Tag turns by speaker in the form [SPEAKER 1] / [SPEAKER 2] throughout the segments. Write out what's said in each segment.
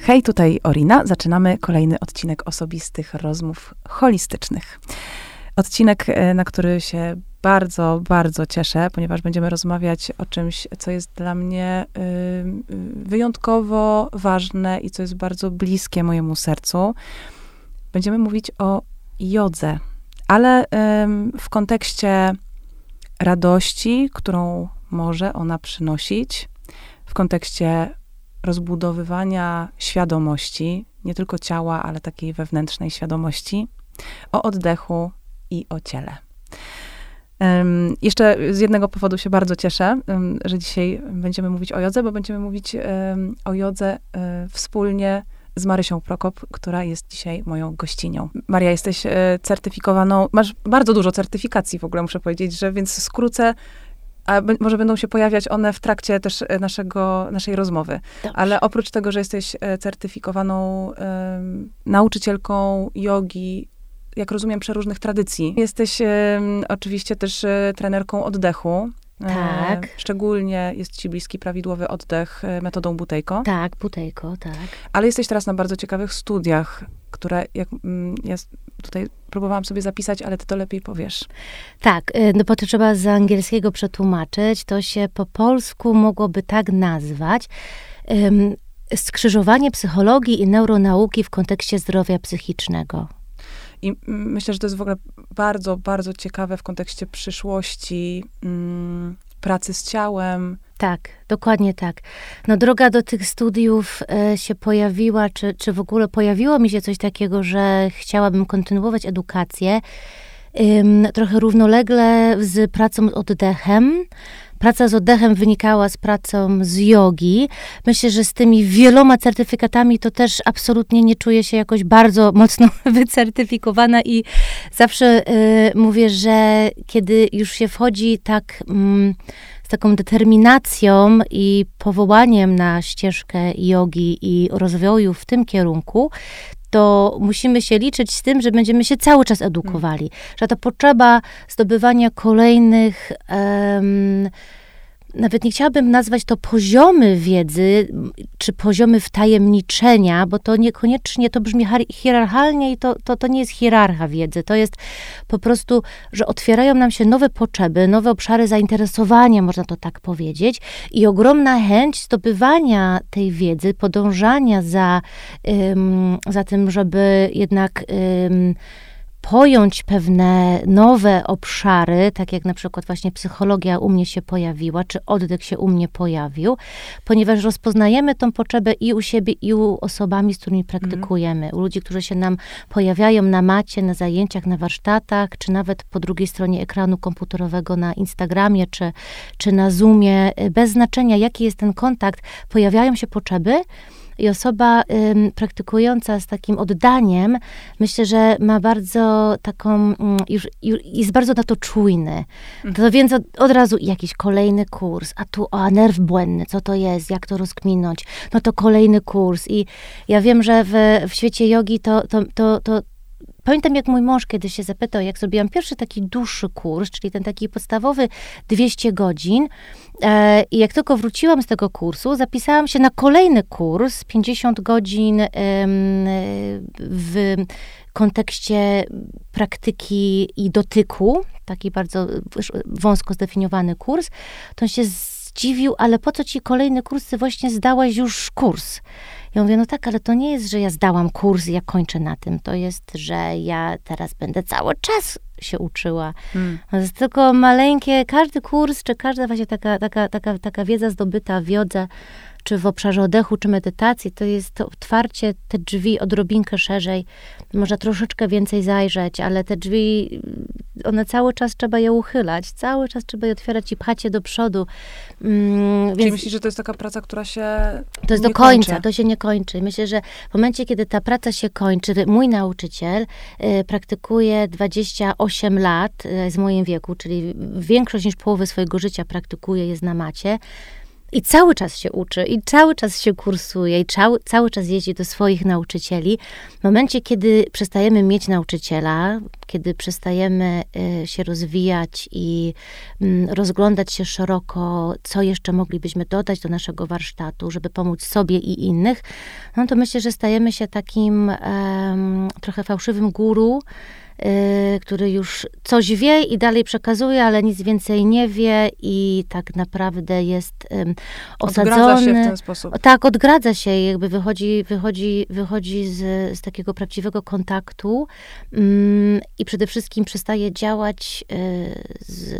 [SPEAKER 1] Hej, tutaj Orina. Zaczynamy kolejny odcinek osobistych rozmów holistycznych. Odcinek, e, na który się bardzo, bardzo cieszę, ponieważ będziemy rozmawiać o czymś, co jest dla mnie y, wyjątkowo ważne i co jest bardzo bliskie mojemu sercu. Będziemy mówić o jodze, ale w kontekście radości, którą może ona przynosić, w kontekście rozbudowywania świadomości, nie tylko ciała, ale takiej wewnętrznej świadomości, o oddechu i o ciele. Um, jeszcze z jednego powodu się bardzo cieszę, um, że dzisiaj będziemy mówić o jodze, bo będziemy mówić um, o jodze e, wspólnie z Marysią Prokop, która jest dzisiaj moją gościnią. Maria, jesteś e, certyfikowaną, masz bardzo dużo certyfikacji w ogóle, muszę powiedzieć, że więc skrócę a może będą się pojawiać one w trakcie też e, naszego, naszej rozmowy. Dobrze. Ale oprócz tego, że jesteś e, certyfikowaną um, nauczycielką jogi, jak rozumiem, przeróżnych tradycji, jesteś um, oczywiście też e, trenerką oddechu.
[SPEAKER 2] Tak.
[SPEAKER 1] Szczególnie jest ci bliski prawidłowy oddech metodą Butejko.
[SPEAKER 2] Tak, Butejko, tak.
[SPEAKER 1] Ale jesteś teraz na bardzo ciekawych studiach, które jak mm, ja tutaj próbowałam sobie zapisać, ale ty to lepiej powiesz.
[SPEAKER 2] Tak, y, no bo to trzeba z angielskiego przetłumaczyć. To się po polsku mogłoby tak nazwać. Um, skrzyżowanie psychologii i neuronauki w kontekście zdrowia psychicznego.
[SPEAKER 1] I myślę, że to jest w ogóle bardzo, bardzo ciekawe w kontekście przyszłości mm, pracy z ciałem.
[SPEAKER 2] Tak, dokładnie tak. No droga do tych studiów e, się pojawiła, czy, czy w ogóle pojawiło mi się coś takiego, że chciałabym kontynuować edukację trochę równolegle z pracą z oddechem. Praca z oddechem wynikała z pracą z jogi. Myślę, że z tymi wieloma certyfikatami to też absolutnie nie czuję się jakoś bardzo mocno wycertyfikowana i zawsze y, mówię, że kiedy już się wchodzi tak. Mm, z taką determinacją i powołaniem na ścieżkę jogi i rozwoju w tym kierunku, to musimy się liczyć z tym, że będziemy się cały czas edukowali. Hmm. Że ta potrzeba zdobywania kolejnych. Um, nawet nie chciałabym nazwać to poziomy wiedzy, czy poziomy wtajemniczenia, bo to niekoniecznie, to brzmi hierarchalnie i to, to, to nie jest hierarcha wiedzy. To jest po prostu, że otwierają nam się nowe potrzeby, nowe obszary zainteresowania, można to tak powiedzieć, i ogromna chęć zdobywania tej wiedzy, podążania za, um, za tym, żeby jednak. Um, pojąć pewne nowe obszary, tak jak na przykład właśnie psychologia u mnie się pojawiła, czy oddech się u mnie pojawił, ponieważ rozpoznajemy tą potrzebę i u siebie, i u osobami, z którymi praktykujemy, mm. u ludzi, którzy się nam pojawiają na macie, na zajęciach, na warsztatach, czy nawet po drugiej stronie ekranu komputerowego na Instagramie, czy, czy na Zoomie, bez znaczenia jaki jest ten kontakt, pojawiają się potrzeby, i osoba praktykująca z takim oddaniem, myślę, że ma bardzo taką, ym, już, już, jest bardzo na to czujny. Mhm. To więc od, od, razu jakiś kolejny kurs, a tu, a nerw błędny, co to jest, jak to rozkminąć, no to kolejny kurs. I ja wiem, że w, w świecie jogi to, to, to, to Pamiętam, jak mój mąż kiedyś się zapytał, jak zrobiłam pierwszy taki dłuższy kurs, czyli ten taki podstawowy 200 godzin. E, I jak tylko wróciłam z tego kursu, zapisałam się na kolejny kurs 50 godzin w kontekście praktyki i dotyku, taki bardzo wąsko zdefiniowany kurs. To on się zdziwił, ale po co ci kolejny kurs? Ty właśnie zdałaś już kurs. Ja mówię, no tak, ale to nie jest, że ja zdałam kurs i ja kończę na tym. To jest, że ja teraz będę cały czas się uczyła. Hmm. To jest tylko maleńkie, każdy kurs, czy każda właśnie taka, taka, taka, taka wiedza zdobyta w jodze, czy w obszarze oddechu, czy medytacji, to jest to otwarcie te drzwi odrobinkę szerzej. Można troszeczkę więcej zajrzeć, ale te drzwi, one cały czas trzeba je uchylać, cały czas trzeba je otwierać i pchać je do przodu.
[SPEAKER 1] Mm, Czyli więc... myślisz, że to jest taka praca, która się
[SPEAKER 2] To jest do końca, kończy. to się nie kończy. Myślę, że w momencie, kiedy ta praca się kończy, mój nauczyciel y, praktykuje 28 lat, y, z moim wieku, czyli większość niż połowę swojego życia praktykuje, jest na macie i cały czas się uczy, i cały czas się kursuje, i cały, cały czas jeździ do swoich nauczycieli. W momencie, kiedy przestajemy mieć nauczyciela, kiedy przestajemy y, się rozwijać i mm, rozglądać się szeroko, co jeszcze moglibyśmy dodać do naszego warsztatu, żeby pomóc sobie i innych, no to myślę, że stajemy się takim trochę fałszywym guru, który już coś wie i dalej przekazuje, ale nic więcej nie wie i tak naprawdę jest osadzony. Odgradza
[SPEAKER 1] się w ten sposób.
[SPEAKER 2] Tak, odgradza się i jakby wychodzi, wychodzi, wychodzi z, z takiego prawdziwego kontaktu i przede wszystkim przestaje działać y, z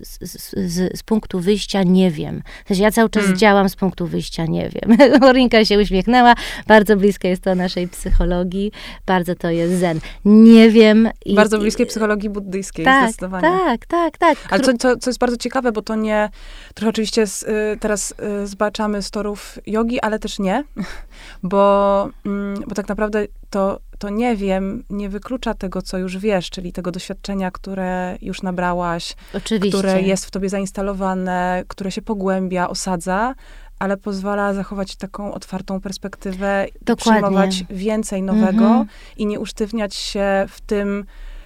[SPEAKER 2] z, z, z, punktu wyjścia nie wiem. W sensie ja cały czas mm. działam z punktu wyjścia nie wiem. Morinka się uśmiechnęła, bardzo blisko jest to naszej psychologii, bardzo to jest zen. Nie wiem.
[SPEAKER 1] I, bardzo bliskie psychologii buddyjskiej,
[SPEAKER 2] tak,
[SPEAKER 1] zdecydowanie.
[SPEAKER 2] Tak, tak, tak.
[SPEAKER 1] Ale co, co, co jest bardzo ciekawe, bo to nie, trochę oczywiście z, y, teraz y, zbaczamy z torów jogi, ale też nie, bo, mm, bo tak naprawdę to to nie wiem, nie wyklucza tego, co już wiesz, czyli tego doświadczenia, które już nabrałaś,
[SPEAKER 2] Oczywiście.
[SPEAKER 1] które jest w tobie zainstalowane, które się pogłębia, osadza, ale pozwala zachować taką otwartą perspektywę, przyjmować więcej nowego mhm. i nie usztywniać się w tym,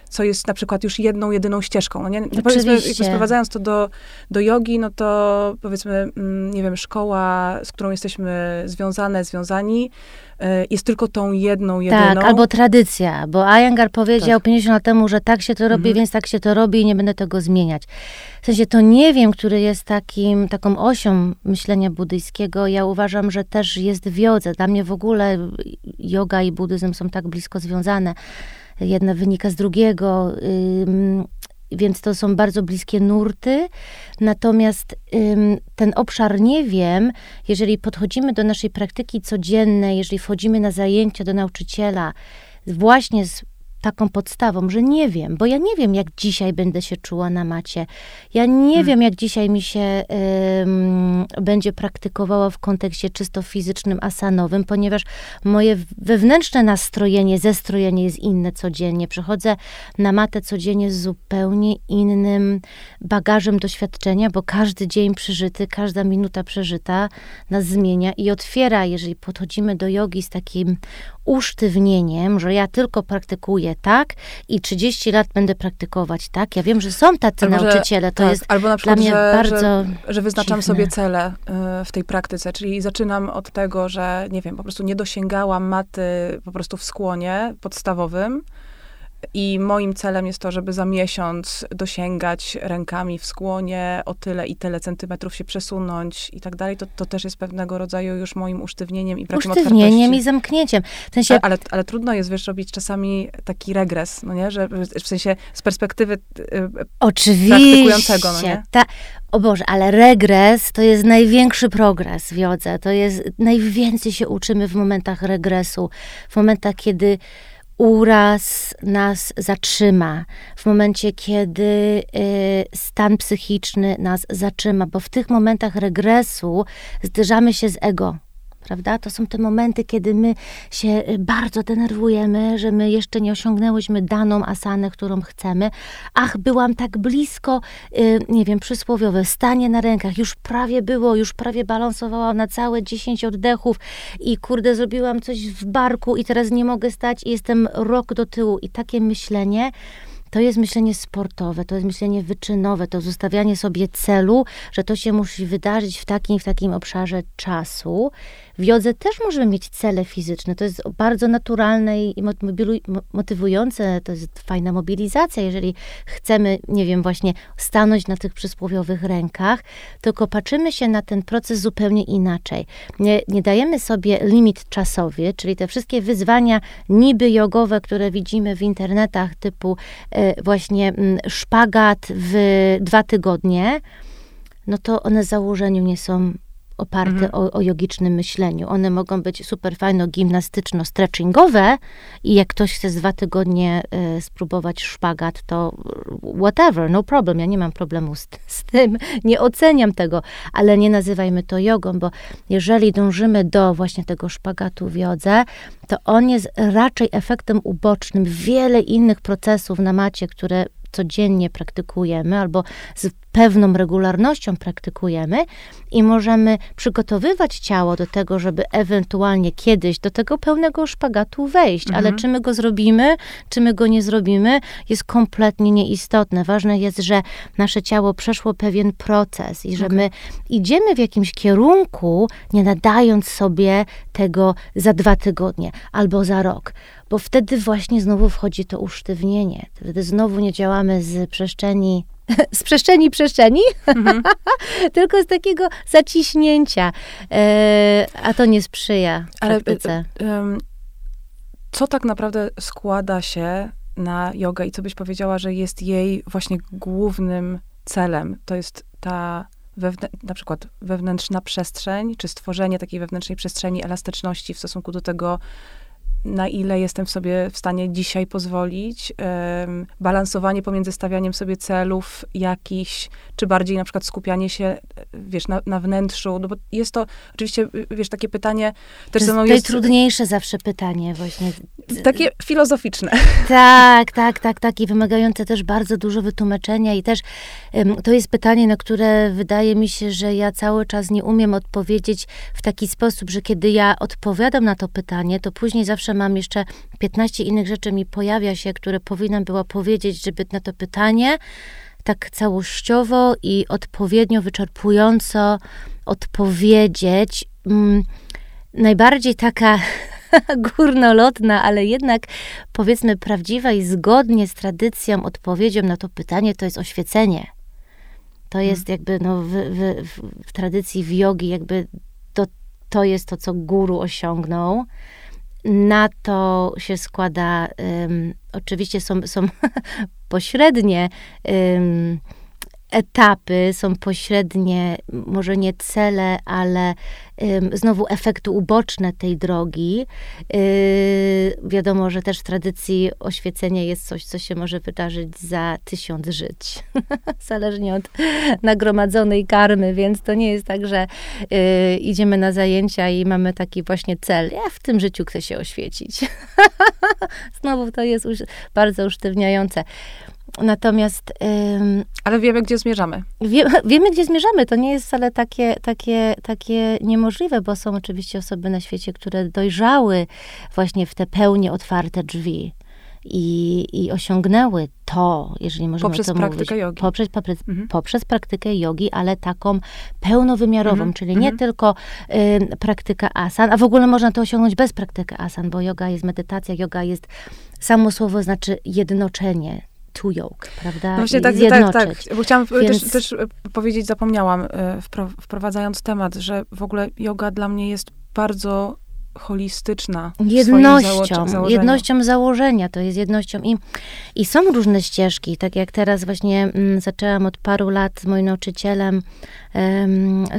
[SPEAKER 1] co jest na przykład już jedną, jedyną ścieżką. No nie? No powiedzmy, sprowadzając to do, do jogi, no to powiedzmy, mm, nie wiem, szkoła, z którą jesteśmy związane, związani, jest tylko tą jedną, jedyną.
[SPEAKER 2] Tak, albo tradycja, bo Iyengar powiedział tak. 50 lat temu, że tak się to robi, mhm. więc tak się to robi i nie będę tego zmieniać. W sensie to nie wiem, który jest takim, taką osią myślenia buddyjskiego. Ja uważam, że też jest w jodze. Dla mnie w ogóle yoga i buddyzm są tak blisko związane jedno wynika z drugiego, więc to są bardzo bliskie nurty. Natomiast ten obszar nie wiem, jeżeli podchodzimy do naszej praktyki codziennej, jeżeli wchodzimy na zajęcia do nauczyciela, właśnie z taką podstawą, że nie wiem, bo ja nie wiem, jak dzisiaj będę się czuła na macie. Ja nie hmm. wiem, jak dzisiaj mi się y, będzie praktykowała w kontekście czysto fizycznym, asanowym, ponieważ moje wewnętrzne nastrojenie, zestrojenie jest inne codziennie. Przychodzę na matę codziennie z zupełnie innym bagażem doświadczenia, bo każdy dzień przeżyty, każda minuta przeżyta nas zmienia i otwiera, jeżeli podchodzimy do jogi z takim usztywnieniem, że ja tylko praktykuję tak i 30 lat będę praktykować tak. Ja wiem, że są tacy albo, nauczyciele, to tak, jest albo na przykład, dla mnie że, bardzo
[SPEAKER 1] że, że wyznaczam dziwne. sobie cele y, w tej praktyce, czyli zaczynam od tego, że nie wiem, po prostu nie dosięgałam maty po prostu w skłonie podstawowym, i moim celem jest to, żeby za miesiąc dosięgać rękami w skłonie o tyle i tyle centymetrów się przesunąć i tak dalej. To, to też jest pewnego rodzaju już moim usztywnieniem i brakiem
[SPEAKER 2] Usztywnieniem
[SPEAKER 1] otwartości.
[SPEAKER 2] i zamknięciem. W sensie...
[SPEAKER 1] ale, ale trudno jest, wiesz, robić czasami taki regres, no nie? Że w sensie z perspektywy y,
[SPEAKER 2] Oczywiście.
[SPEAKER 1] praktykującego, no nie?
[SPEAKER 2] Ta, o Boże, ale regres to jest największy progres w jodze. To jest, najwięcej się uczymy w momentach regresu. W momentach, kiedy uraz nas zatrzyma, w momencie, kiedy y, stan psychiczny nas zatrzyma, bo w tych momentach regresu zderzamy się z ego prawda? To są te momenty, kiedy my się y, bardzo denerwujemy, że my jeszcze nie osiągnęłyśmy daną asanę, którą chcemy. Ach, byłam tak blisko, y, nie wiem, przysłowiowe, stanie na rękach, już prawie było, już prawie balansowałam na całe 10 oddechów i kurde, zrobiłam coś w barku i teraz nie mogę stać i jestem rok do tyłu. I takie myślenie, to jest myślenie sportowe, to jest myślenie wyczynowe, to zostawianie sobie celu, że to się musi wydarzyć w takim w takim obszarze czasu. W jodze też możemy mieć cele fizyczne. To jest bardzo naturalne i motywujące. To jest fajna mobilizacja, jeżeli chcemy, nie wiem, właśnie stanąć na tych przysłowiowych rękach, tylko patrzymy się na ten proces zupełnie inaczej. Nie, nie dajemy sobie limit czasowy, czyli te wszystkie wyzwania niby jogowe, które widzimy w internetach, typu e, właśnie mm, szpagat w dwa tygodnie, no to one założeniu nie są oparte mhm. o, o jogicznym myśleniu. One mogą być super fajno gimnastyczno-stretchingowe i jak ktoś chce z dwa tygodnie y, spróbować szpagat, to whatever, no problem. Ja nie mam problemu z, z tym, nie oceniam tego, ale nie nazywajmy to jogą, bo jeżeli dążymy do właśnie tego szpagatu w jodze, to on jest raczej efektem ubocznym wiele innych procesów na macie, które codziennie praktykujemy albo z pewną regularnością praktykujemy i możemy przygotowywać ciało do tego, żeby ewentualnie kiedyś do tego pełnego szpagatu wejść. Mhm. Ale czy my go zrobimy, czy my go nie zrobimy, jest kompletnie nieistotne. Ważne jest, że nasze ciało przeszło pewien proces i że okay. my idziemy w jakimś kierunku, nie nadając sobie tego za dwa tygodnie albo za rok bo wtedy właśnie znowu wchodzi to usztywnienie. Wtedy znowu nie działamy z przestrzeni z przestrzeni przestrzeni, mhm. tylko z takiego zaciśnięcia, e, a to nie sprzyja Ale, praktyce. Um,
[SPEAKER 1] co tak naprawdę składa się na jogę i co byś powiedziała, że jest jej właśnie głównym celem? To jest ta wewnę- na przykład wewnętrzna przestrzeń, czy stworzenie takiej wewnętrznej przestrzeni elastyczności w stosunku do tego, na ile jestem w sobie w stanie dzisiaj pozwolić, um, balansowanie pomiędzy stawianiem sobie celów jakichś, czy bardziej na przykład skupianie się, wiesz, na, na wnętrzu, no bo jest to oczywiście, wiesz, takie pytanie
[SPEAKER 2] też to jest najtrudniejsze zawsze pytanie właśnie.
[SPEAKER 1] Takie filozoficzne.
[SPEAKER 2] Tak, tak, tak, tak i wymagające też bardzo dużo wytłumaczenia i też um, to jest pytanie, na które wydaje mi się, że ja cały czas nie umiem odpowiedzieć w taki sposób, że kiedy ja odpowiadam na to pytanie, to później zawsze mam jeszcze 15 innych rzeczy mi pojawia się, które powinnam była powiedzieć, żeby na to pytanie tak całościowo i odpowiednio wyczerpująco odpowiedzieć. Mm, najbardziej taka górnolotna, ale jednak powiedzmy prawdziwa i zgodnie z tradycją odpowiedzią na to pytanie to jest oświecenie. To hmm. jest jakby no, w, w, w, w tradycji w jogi jakby to, to jest to, co guru osiągnął na to się składa, um, oczywiście są, są pośrednie um, etapy, są pośrednie, może nie cele, ale znowu efekty uboczne tej drogi. Y, wiadomo, że też w tradycji oświecenie jest coś, co się może wydarzyć za tysiąc żyć. Zależnie od nagromadzonej karmy, więc to nie jest tak, że y, idziemy na zajęcia i mamy taki właśnie cel. Ja w tym życiu chcę się oświecić. znowu to jest bardzo usztywniające. Natomiast. Ym,
[SPEAKER 1] Ale wiemy, gdzie zmierzamy.
[SPEAKER 2] Wie, wiemy, gdzie zmierzamy. To nie jest wcale takie, takie, takie niemożliwe, bo są oczywiście osoby na świecie, które dojrzały właśnie w te pełnie otwarte drzwi. I, i osiągnęły to, jeżeli możemy
[SPEAKER 1] poprzez
[SPEAKER 2] to
[SPEAKER 1] praktykę
[SPEAKER 2] mówić,
[SPEAKER 1] jogi.
[SPEAKER 2] Poprzez, poprzez, mhm. poprzez praktykę jogi, ale taką pełnowymiarową, mhm. czyli nie mhm. tylko y, praktyka asan, a w ogóle można to osiągnąć bez praktyki asan, bo yoga jest medytacja, yoga jest, samo słowo znaczy jednoczenie, to yoke, prawda? No
[SPEAKER 1] właśnie tak, tak, tak, bo chciałam Więc... też, też powiedzieć, zapomniałam, e, wprowadzając temat, że w ogóle yoga dla mnie jest bardzo holistyczna.
[SPEAKER 2] Jednością, zało jednością założenia, to jest jednością i, i są różne ścieżki, tak jak teraz właśnie mm, zaczęłam od paru lat z moim nauczycielem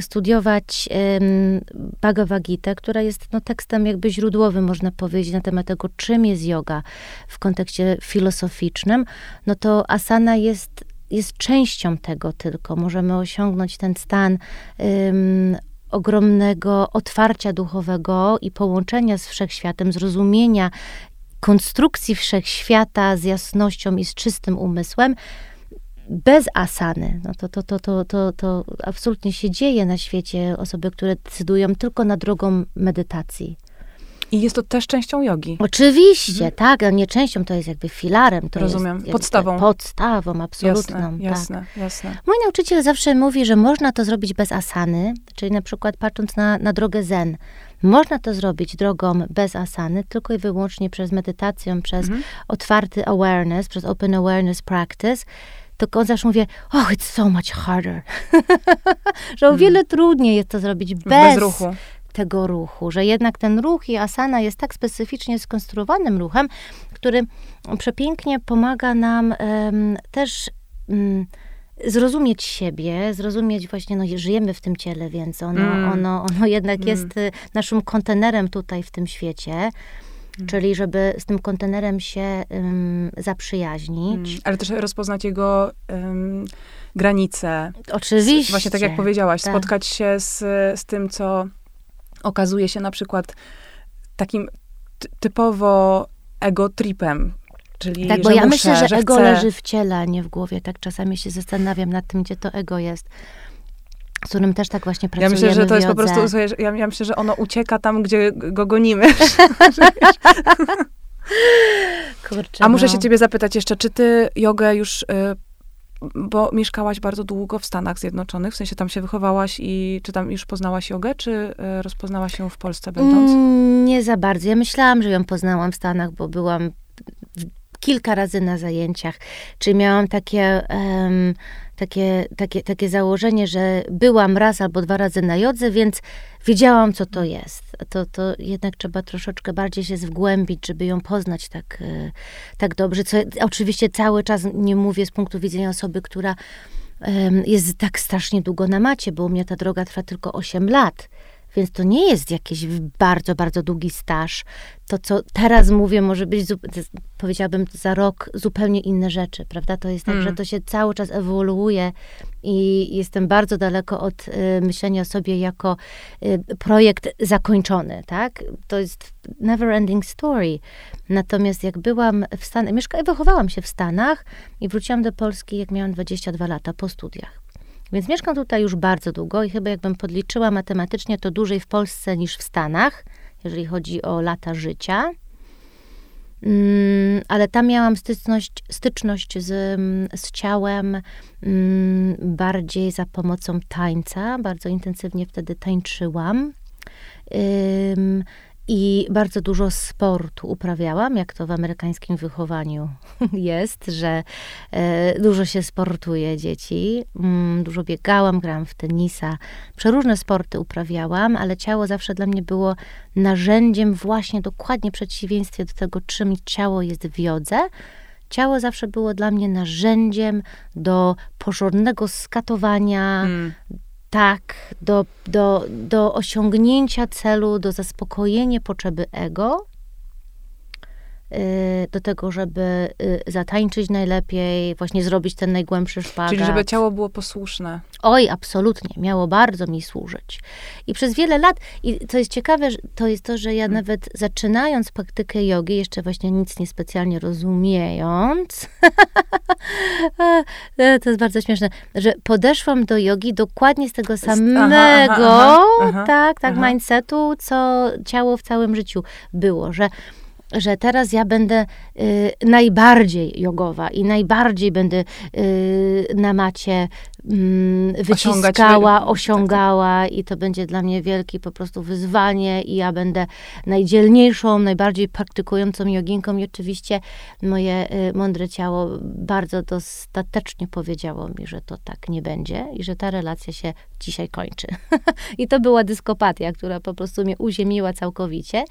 [SPEAKER 2] studiować um, Bhagavad Gita, która jest no, tekstem jakby źródłowym, można powiedzieć, na temat tego, czym jest yoga w kontekście filozoficznym, no to asana jest jest częścią tego tylko. Możemy osiągnąć ten stan um, ogromnego otwarcia duchowego i połączenia z wszechświatem, zrozumienia konstrukcji wszechświata z jasnością i z czystym umysłem, bez asany. No to, to, to, to, to, to absolutnie się dzieje na świecie. Osoby, które decydują tylko na drogą medytacji.
[SPEAKER 1] I jest to też częścią jogi.
[SPEAKER 2] Oczywiście, mhm. tak, a nie częścią, to jest jakby filarem. To
[SPEAKER 1] Rozumiem,
[SPEAKER 2] jest
[SPEAKER 1] podstawą.
[SPEAKER 2] Podstawą, absolutną.
[SPEAKER 1] Jasne, jasne, tak. jasne.
[SPEAKER 2] Mój nauczyciel zawsze mówi, że można to zrobić bez asany, czyli na przykład patrząc na, na drogę zen. Można to zrobić drogą bez asany, tylko i wyłącznie przez medytację, przez mhm. otwarty awareness, przez open awareness practice tylko on zawsze mówi, oh, it's so much harder. że o mhm. wiele trudniej jest to zrobić bez,
[SPEAKER 1] bez ruchu
[SPEAKER 2] tego ruchu, że jednak ten ruch i asana jest tak specyficznie skonstruowanym ruchem, który przepięknie pomaga nam um, też um, zrozumieć siebie, zrozumieć właśnie, no żyjemy w tym ciele, więc ono, mm. ono, ono jednak mm. jest y, naszym kontenerem tutaj w tym świecie. Mm. Czyli, żeby z tym kontenerem się um, zaprzyjaźnić. Mm.
[SPEAKER 1] Ale też rozpoznać jego um, granice.
[SPEAKER 2] Oczywiście.
[SPEAKER 1] Właśnie tak jak powiedziałaś, tak. spotkać się z, z tym, co okazuje się na przykład takim typowo ego tripem, Czyli,
[SPEAKER 2] tak, bo
[SPEAKER 1] że
[SPEAKER 2] ja
[SPEAKER 1] muszę,
[SPEAKER 2] myślę, że,
[SPEAKER 1] że
[SPEAKER 2] ego
[SPEAKER 1] chcę.
[SPEAKER 2] leży w ciele, a nie w głowie. Tak czasami się zastanawiam nad tym, gdzie to ego jest. Z którym też tak właśnie
[SPEAKER 1] Ja
[SPEAKER 2] pracujemy
[SPEAKER 1] myślę, że to jest po prostu, ja, ja myślę, że ono ucieka tam, gdzie go gonimy.
[SPEAKER 2] Kurczę,
[SPEAKER 1] A muszę
[SPEAKER 2] no.
[SPEAKER 1] się ciebie zapytać jeszcze, czy ty jogę już, y, bo mieszkałaś bardzo długo w Stanach Zjednoczonych, w sensie tam się wychowałaś i czy tam już poznałaś jogę, czy y, rozpoznałaś ją w Polsce będąc?
[SPEAKER 2] Mm, nie za bardzo. Ja myślałam, że ją poznałam w Stanach, bo byłam kilka razy na zajęciach. Czyli miałam takie, em, takie, takie, takie założenie, że byłam raz albo dwa razy na jodze, więc wiedziałam, co to jest. To, to jednak trzeba troszeczkę bardziej się wgłębić, żeby ją poznać tak, e, tak dobrze. Co oczywiście cały czas nie mówię z punktu widzenia osoby, która em, jest tak strasznie długo na macie, bo u mnie ta droga trwa tylko 8 lat. Więc to nie jest jakiś bardzo, bardzo długi staż. To, co teraz mówię, może być, powiedziałabym, za rok zupełnie inne rzeczy, prawda? To jest tak,
[SPEAKER 1] Mm.
[SPEAKER 2] że to się cały czas ewoluuje i jestem bardzo daleko od y, myślenia o sobie jako y, projekt zakończony, tak? To jest never ending story. Natomiast jak byłam w Stanach, mieszka, wychowałam się w Stanach i wróciłam do Polski, jak miałam 22 lata po studiach. Więc mieszkam tutaj już bardzo długo i chyba jakbym podliczyła matematycznie, to dłużej w Polsce niż w Stanach, jeżeli chodzi o lata życia. Mm, ale tam miałam styczność, styczność z, mm, z ciałem mm, bardziej za pomocą tańca. Bardzo intensywnie wtedy tańczyłam. I bardzo dużo sportu uprawiałam, jak to w amerykańskim wychowaniu jest, że e, dużo się sportuje dzieci. Mm, dużo biegałam, grałam w tenisa. Przeróżne sporty uprawiałam, ale ciało zawsze dla mnie było narzędziem właśnie dokładnie przeciwieństwie do tego, czym ciało jest w jodze. Ciało zawsze było dla mnie narzędziem do porządnego skatowania,
[SPEAKER 1] Mm.
[SPEAKER 2] Tak, do, do, do osiągnięcia celu, do zaspokojenia potrzeby ego, do tego, żeby y, zatańczyć najlepiej, właśnie zrobić ten najgłębszy szpagat.
[SPEAKER 1] Czyli żeby ciało było posłuszne.
[SPEAKER 2] Oj, absolutnie, miało bardzo mi służyć. I przez wiele lat, i to jest ciekawe, to jest to, że ja nawet zaczynając praktykę jogi, jeszcze właśnie nic niespecjalnie rozumiejąc, to jest bardzo śmieszne, że podeszłam do jogi dokładnie z tego
[SPEAKER 1] aha,
[SPEAKER 2] samego,
[SPEAKER 1] aha, aha,
[SPEAKER 2] tak, tak,
[SPEAKER 1] aha.
[SPEAKER 2] mindsetu, co ciało w całym życiu było, że że teraz ja będę y, najbardziej jogowa i najbardziej będę y, na macie wyciskała,
[SPEAKER 1] wy-
[SPEAKER 2] osiągała i to będzie dla mnie wielkie po prostu wyzwanie i ja będę najdzielniejszą, najbardziej praktykującą joginką i oczywiście moje y, mądre ciało bardzo dostatecznie powiedziało mi, że to tak nie będzie i że ta relacja się dzisiaj kończy. I to była dyskopatia, która po prostu mnie uziemiła całkowicie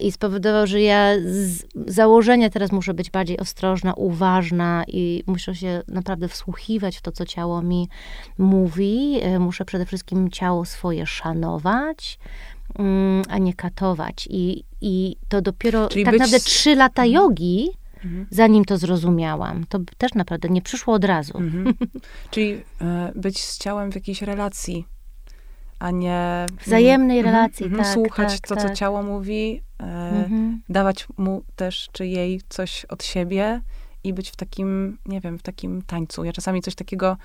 [SPEAKER 2] i spowodował, że ja z założenia teraz muszę być bardziej ostrożna, uważna i muszę się naprawdę wsłuchiwać w to, co ciało mi mówi. E, Muszę przede wszystkim ciało swoje szanować, mm, a nie katować. I, i to dopiero
[SPEAKER 1] Czyli
[SPEAKER 2] tak
[SPEAKER 1] być
[SPEAKER 2] naprawdę trzy lata jogi,
[SPEAKER 1] Mhm.
[SPEAKER 2] zanim to zrozumiałam. To też naprawdę nie przyszło od razu.
[SPEAKER 1] Mhm. Czyli e, być z ciałem w jakiejś relacji, a nie...
[SPEAKER 2] Wzajemnej
[SPEAKER 1] Mhm,
[SPEAKER 2] relacji,
[SPEAKER 1] mhm.
[SPEAKER 2] tak,
[SPEAKER 1] Słuchać
[SPEAKER 2] tak,
[SPEAKER 1] to, co
[SPEAKER 2] tak.
[SPEAKER 1] ciało mówi, e,
[SPEAKER 2] Mhm.
[SPEAKER 1] dawać mu też czy jej coś od siebie i być w takim, nie wiem, w takim tańcu. Ja czasami coś takiego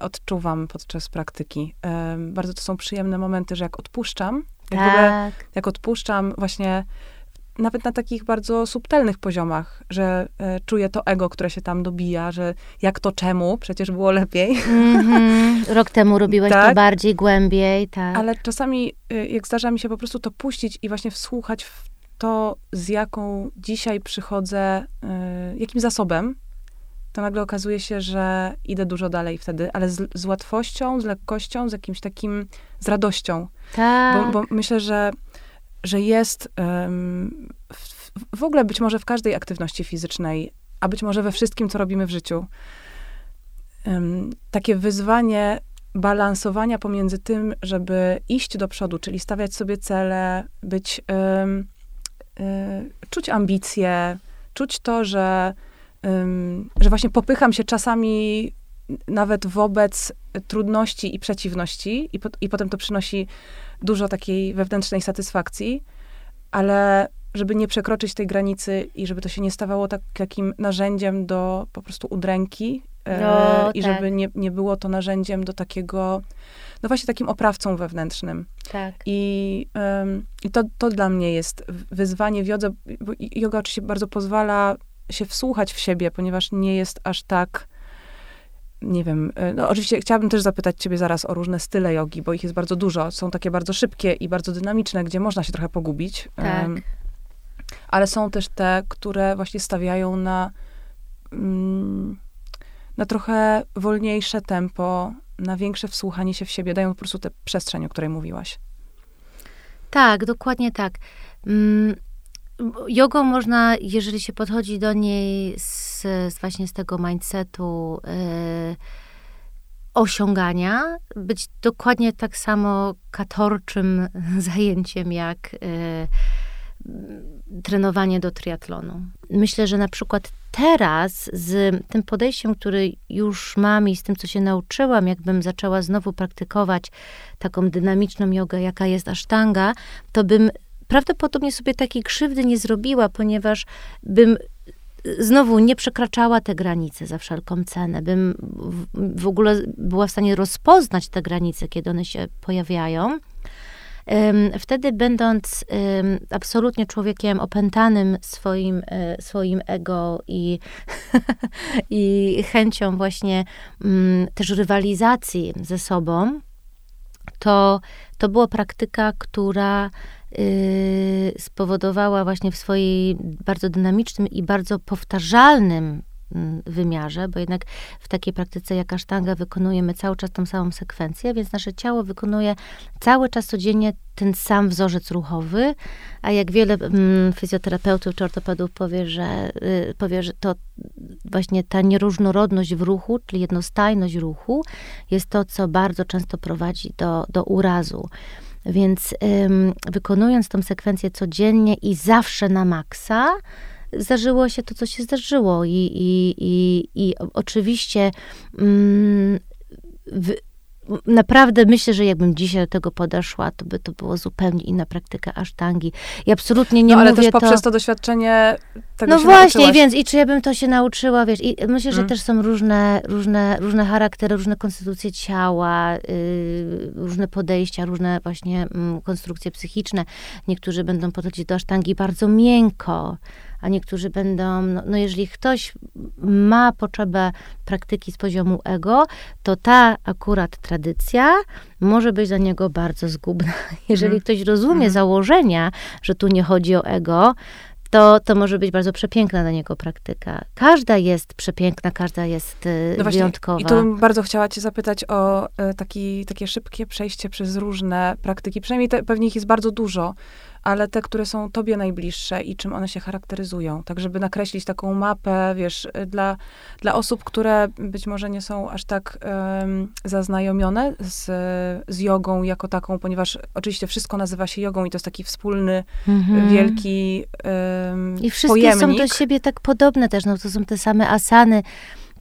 [SPEAKER 1] odczuwam podczas praktyki. E, bardzo to są przyjemne momenty, że jak odpuszczam, jak, w ogóle,
[SPEAKER 2] Tak.
[SPEAKER 1] jak odpuszczam właśnie nawet na takich bardzo subtelnych poziomach, że e, czuję to ego, które się tam dobija, że jak to czemu, przecież było lepiej.
[SPEAKER 2] Mhm. Rok temu robiłaś to
[SPEAKER 1] Tak.
[SPEAKER 2] bardziej, głębiej, tak.
[SPEAKER 1] Ale czasami, y, jak zdarza mi się po prostu to puścić i właśnie wsłuchać w to, z jaką dzisiaj przychodzę, y, jakim zasobem, to nagle okazuje się, że idę dużo dalej wtedy, ale z, z łatwością, z lekkością, z jakimś takim, z radością.
[SPEAKER 2] tak.
[SPEAKER 1] Bo, bo myślę, że, że jest em, w, w ogóle być może w każdej aktywności fizycznej, a być może we wszystkim, co robimy w życiu, em, takie wyzwanie balansowania pomiędzy tym, żeby iść do przodu, czyli stawiać sobie cele, być, e, czuć ambicje, czuć to, że, że właśnie popycham się czasami nawet wobec trudności i przeciwności i, po, i potem to przynosi dużo takiej wewnętrznej satysfakcji, ale żeby nie przekroczyć tej granicy i żeby to się nie stawało tak, takim narzędziem do po prostu udręki e,
[SPEAKER 2] No,
[SPEAKER 1] i
[SPEAKER 2] tak.
[SPEAKER 1] żeby nie, nie było to narzędziem do takiego, no właśnie takim oprawcą wewnętrznym.
[SPEAKER 2] Tak.
[SPEAKER 1] I, em, i to, to dla mnie jest wyzwanie w jodze, bo yoga oczywiście bardzo pozwala się wsłuchać w siebie, ponieważ nie jest aż tak, nie wiem, e, no oczywiście chciałabym też zapytać ciebie zaraz o różne style jogi, bo ich jest bardzo dużo. Są takie bardzo szybkie i bardzo dynamiczne, gdzie można się trochę pogubić.
[SPEAKER 2] Tak.
[SPEAKER 1] Em, ale są też te, które właśnie stawiają na, mm, na trochę wolniejsze tempo, na większe wsłuchanie się w siebie, dają po prostu tę przestrzeń, o której mówiłaś.
[SPEAKER 2] Tak, dokładnie tak. Mm, Jogą można, jeżeli się podchodzi do niej z, z właśnie z tego mindsetu y, osiągania, być dokładnie tak samo katorczym zajęciem jak y, trenowanie do triatlonu. Myślę, że na przykład teraz z tym podejściem, który już mam i z tym, co się nauczyłam, jakbym zaczęła znowu praktykować taką dynamiczną jogę, jaka jest asztanga, to bym prawdopodobnie sobie takiej krzywdy nie zrobiła, ponieważ bym znowu nie przekraczała te granice za wszelką cenę, bym w, ogóle była w stanie rozpoznać te granice, kiedy one się pojawiają. Wtedy, będąc absolutnie człowiekiem opętanym swoim, e, swoim ego i, i chęcią właśnie mm, też rywalizacji ze sobą, to, to była praktyka, która y, spowodowała właśnie w swojej bardzo dynamicznym i bardzo powtarzalnym mm, wymiarze, bo jednak w takiej praktyce jak asztanga wykonujemy cały czas tą samą sekwencję, więc nasze ciało wykonuje cały czas codziennie ten sam wzorzec ruchowy, a jak wiele mm, fizjoterapeutów czy ortopedów powie, że, y, powie, że to właśnie ta nieróżnorodność w ruchu, czyli jednostajność ruchu, jest to, co bardzo często prowadzi do, do urazu. Więc ym, wykonując tą sekwencję codziennie i zawsze na maksa, zdarzyło się to, co się zdarzyło. I, i, i, i oczywiście mm, w, naprawdę myślę, że jakbym dzisiaj do tego podeszła, to by to było zupełnie inna praktyka asztangi. I absolutnie nie
[SPEAKER 1] no, ale
[SPEAKER 2] mówię
[SPEAKER 1] też poprzez
[SPEAKER 2] to...
[SPEAKER 1] to doświadczenie tego
[SPEAKER 2] No właśnie,
[SPEAKER 1] nauczyłaś.
[SPEAKER 2] więc i czy ja bym to się nauczyła, wiesz, i myślę, że
[SPEAKER 1] Mm.
[SPEAKER 2] też są różne, różne, różne charaktery, różne konstytucje ciała, yy, różne podejścia, różne właśnie mm, konstrukcje psychiczne. Niektórzy będą podchodzić do asztangi bardzo miękko, a niektórzy będą, no, no jeżeli ktoś ma potrzebę praktyki z poziomu ego, to ta akurat tradycja może być dla niego bardzo zgubna. Jeżeli
[SPEAKER 1] Mm.
[SPEAKER 2] ktoś rozumie
[SPEAKER 1] Mm.
[SPEAKER 2] założenia, że tu nie chodzi o ego, to, to może być bardzo przepiękna dla niego praktyka. Każda jest przepiękna, każda jest y,
[SPEAKER 1] No właśnie,
[SPEAKER 2] wyjątkowa.
[SPEAKER 1] I tu bym bardzo chciała cię zapytać o e, taki, takie szybkie przejście przez różne praktyki. Przynajmniej te, pewnie ich jest bardzo dużo, ale te, które są tobie najbliższe i czym one się charakteryzują. Tak, żeby nakreślić taką mapę, wiesz, e, dla, dla osób, które być może nie są aż tak em, zaznajomione z, z jogą jako taką, ponieważ oczywiście wszystko nazywa się jogą i to jest taki wspólny,
[SPEAKER 2] Mhm.
[SPEAKER 1] wielki em,
[SPEAKER 2] I wszystkie są
[SPEAKER 1] pojemnik.
[SPEAKER 2] do siebie tak podobne też, no to są te same asany,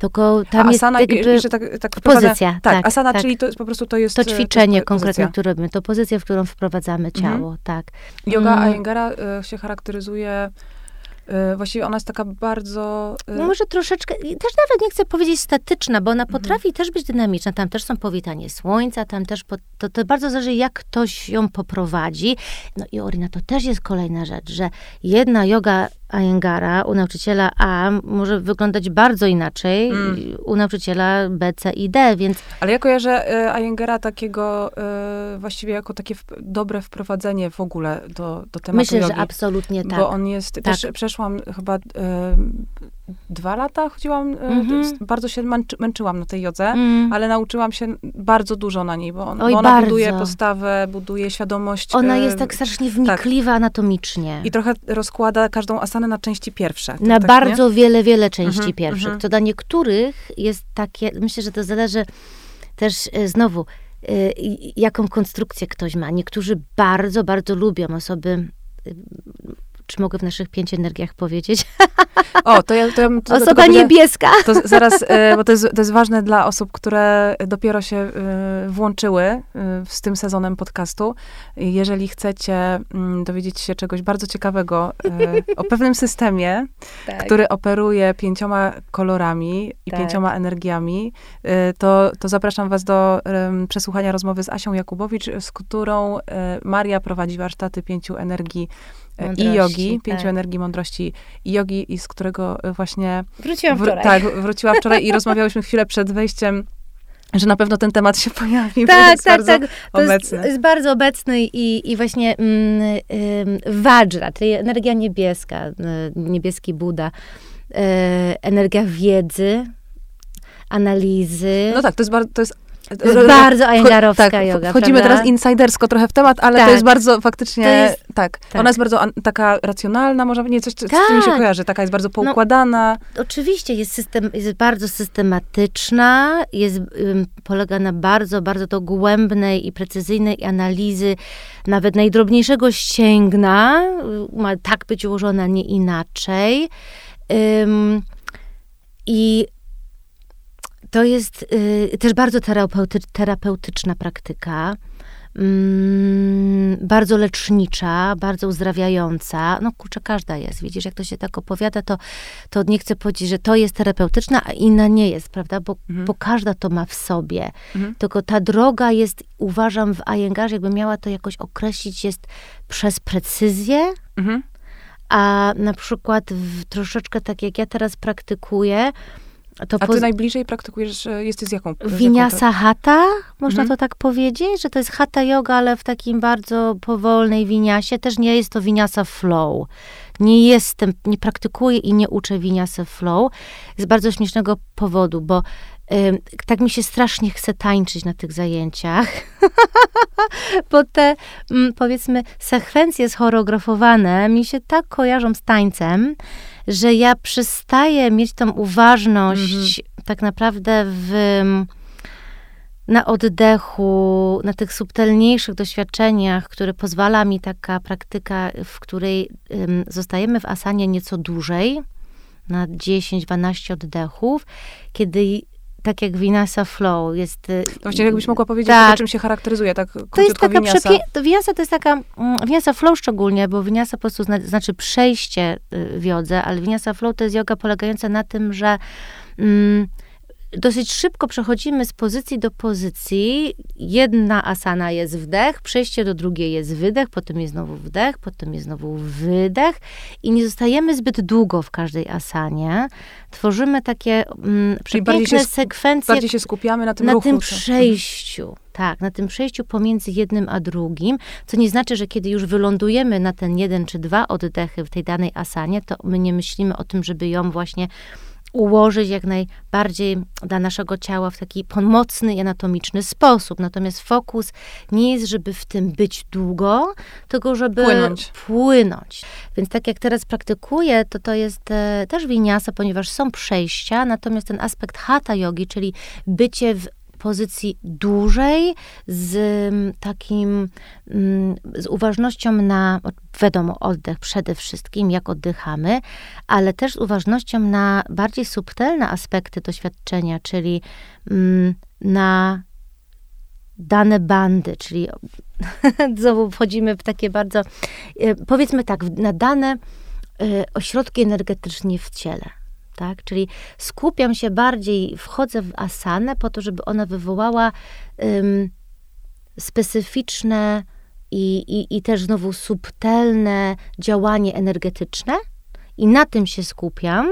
[SPEAKER 2] tylko tam
[SPEAKER 1] A
[SPEAKER 2] jest
[SPEAKER 1] asana,
[SPEAKER 2] jakby
[SPEAKER 1] tak, tak
[SPEAKER 2] pozycja.
[SPEAKER 1] Tak, asana,
[SPEAKER 2] tak.
[SPEAKER 1] czyli to jest po prostu to jest...
[SPEAKER 2] to
[SPEAKER 1] e,
[SPEAKER 2] ćwiczenie
[SPEAKER 1] jest
[SPEAKER 2] konkretne, które robimy, to pozycja, w którą wprowadzamy
[SPEAKER 1] Mhm.
[SPEAKER 2] ciało, tak.
[SPEAKER 1] Yoga
[SPEAKER 2] Mm.
[SPEAKER 1] Iyengar'a e, się charakteryzuje, e, właściwie ona jest taka bardzo...
[SPEAKER 2] No może troszeczkę, też nawet nie chcę powiedzieć statyczna, bo ona
[SPEAKER 1] Mhm.
[SPEAKER 2] potrafi też być dynamiczna. Tam też są powitanie słońca, tam też, po, to, to bardzo zależy, jak ktoś ją poprowadzi. No i Orina, to też jest kolejna rzecz, że jedna yoga Iyengara u nauczyciela A może wyglądać bardzo inaczej
[SPEAKER 1] Mm.
[SPEAKER 2] u nauczyciela B, C i D, więc
[SPEAKER 1] Ale ja kojarzę e, Iyengara takiego e, właściwie jako takie w, dobre wprowadzenie w ogóle do, do tematu
[SPEAKER 2] myślę,
[SPEAKER 1] jogi.
[SPEAKER 2] że absolutnie tak.
[SPEAKER 1] Bo on jest, też przeszłam chyba e, dwa lata, chodziłam, s- bardzo się męczy, męczyłam na tej jodze,
[SPEAKER 2] Mm.
[SPEAKER 1] ale nauczyłam się bardzo dużo na niej, bo, on,
[SPEAKER 2] Oj,
[SPEAKER 1] bo ona
[SPEAKER 2] bardzo.
[SPEAKER 1] buduje postawę, buduje świadomość.
[SPEAKER 2] Ona
[SPEAKER 1] e,
[SPEAKER 2] jest tak strasznie wnikliwa anatomicznie.
[SPEAKER 1] I trochę rozkłada każdą asanę na części pierwsze.
[SPEAKER 2] Na
[SPEAKER 1] tak,
[SPEAKER 2] bardzo wiele, wiele części
[SPEAKER 1] Mhm,
[SPEAKER 2] pierwszych.
[SPEAKER 1] mhm.
[SPEAKER 2] To dla niektórych jest takie, myślę, że to zależy też e, znowu, jaką konstrukcję ktoś ma. Niektórzy bardzo, bardzo lubią osoby, czy mogę w naszych pięć energiach powiedzieć?
[SPEAKER 1] O, to ja... To ja
[SPEAKER 2] to, Osoba to, niebieska.
[SPEAKER 1] To zaraz, e, bo to jest, to jest ważne dla osób, które dopiero się e, włączyły e, z tym sezonem podcastu. Jeżeli chcecie mm, dowiedzieć się czegoś bardzo ciekawego o pewnym systemie, tak. który operuje pięcioma kolorami i tak. pięcioma energiami, to, to zapraszam was do przesłuchania rozmowy z Asią Jakubowicz, z którą Maria prowadzi warsztaty pięciu energii Mądrości, i jogi, tak. pięciu energii mądrości i jogi, i z którego e, właśnie...
[SPEAKER 2] Wróciłam wczoraj.
[SPEAKER 1] tak, wróciłam wczoraj i rozmawiałyśmy chwilę przed wejściem że na pewno ten temat się pojawi.
[SPEAKER 2] Tak, jest tak, tak. To obecny. Jest, jest, bardzo obecny i, i właśnie mm, Vajra, czyli energia niebieska, y, niebieski Buda, y, energia wiedzy, analizy.
[SPEAKER 1] No tak, to jest, bardzo, to jest
[SPEAKER 2] to jest bardzo ajengarowska tak, yoga,
[SPEAKER 1] Wchodzimy prawda? teraz insidersko trochę w temat, ale tak. to jest bardzo faktycznie, jest, tak, tak, Ona jest bardzo an, taka racjonalna, może nie coś, co, tak. z tym się kojarzy. Taka jest bardzo no, poukładana.
[SPEAKER 2] No, oczywiście, jest, system, jest bardzo systematyczna, jest, ym, polega na bardzo, bardzo dogłębnej i precyzyjnej analizy nawet najdrobniejszego ścięgna. Ma tak być ułożona, nie inaczej. Ym, I to jest y, też bardzo terapeuty, terapeutyczna praktyka. Mm, bardzo lecznicza, bardzo uzdrawiająca. No kurczę, każda jest. Widzisz, jak to się tak opowiada, to, to nie chcę powiedzieć, że to jest terapeutyczna, a inna nie jest, prawda? Bo, mhm. bo każda to ma w sobie. Mhm. Tylko ta droga jest, uważam, w Iyengarze, jakby miała to jakoś określić, jest przez precyzję, mhm. a na przykład w, troszeczkę tak jak ja teraz praktykuję,
[SPEAKER 1] to A ty najbliżej praktykujesz, jesteś z jaką?
[SPEAKER 2] Winiasa hata, można mhm. to tak powiedzieć, że to jest hatha yoga, ale w takim bardzo powolnej winiasie. Też nie jest to winiasa flow. Nie jestem, nie praktykuję i nie uczę winiasa flow z bardzo śmiesznego powodu, bo tak mi się strasznie chce tańczyć na tych zajęciach, bo te, mm, powiedzmy, sekwencje schoreografowane mi się tak kojarzą z tańcem, że ja przestaję mieć tą uważność mhm. tak naprawdę w, na oddechu, na tych subtelniejszych doświadczeniach, które pozwala mi taka praktyka, w której um, zostajemy w asanie nieco dłużej, na 10-12 oddechów, kiedy tak jak Vinasa Flow jest... Y,
[SPEAKER 1] Właśnie jakbyś mogła powiedzieć, tak, czym się charakteryzuje, tak
[SPEAKER 2] To jest taka. Przepie- Vinyasa to jest taka, mm, Vinyasa Flow szczególnie, bo Vinyasa po prostu zna, znaczy przejście y, w jodze, ale Vinyasa Flow to jest yoga polegająca na tym, że mm, dosyć szybko przechodzimy z pozycji do pozycji. Jedna asana jest wdech, przejście do drugiej jest wydech, potem jest znowu wdech, potem jest znowu wydech i nie zostajemy zbyt długo w każdej asanie. Tworzymy takie mm, się, sekwencje.
[SPEAKER 1] Bardziej się skupiamy na tym
[SPEAKER 2] Na
[SPEAKER 1] ruchu,
[SPEAKER 2] tym przejściu. Tak, na tym przejściu pomiędzy jednym a drugim, co nie znaczy, że kiedy już wylądujemy na ten jeden czy dwa oddechy w tej danej asanie, to my nie myślimy o tym, żeby ją właśnie ułożyć jak najbardziej dla naszego ciała w taki pomocny i anatomiczny sposób. Natomiast fokus nie jest, żeby w tym być długo, tylko żeby
[SPEAKER 1] płynąć.
[SPEAKER 2] płynąć. Więc tak jak teraz praktykuję, to to jest e, też winiasa, ponieważ są przejścia, natomiast ten aspekt hatha yogi, czyli bycie w pozycji dłużej, z mm, takim, mm, z uważnością na, wiadomo, oddech przede wszystkim, jak oddychamy, ale też z uważnością na bardziej subtelne aspekty doświadczenia, czyli mm, na dane bandy, czyli znowu wchodzimy w takie bardzo, e, powiedzmy tak, na dane e, ośrodki energetyczne w ciele tak? Czyli skupiam się bardziej, wchodzę w asanę po to, żeby ona wywołała um, specyficzne i, i, i też znowu subtelne działanie energetyczne i na tym się skupiam,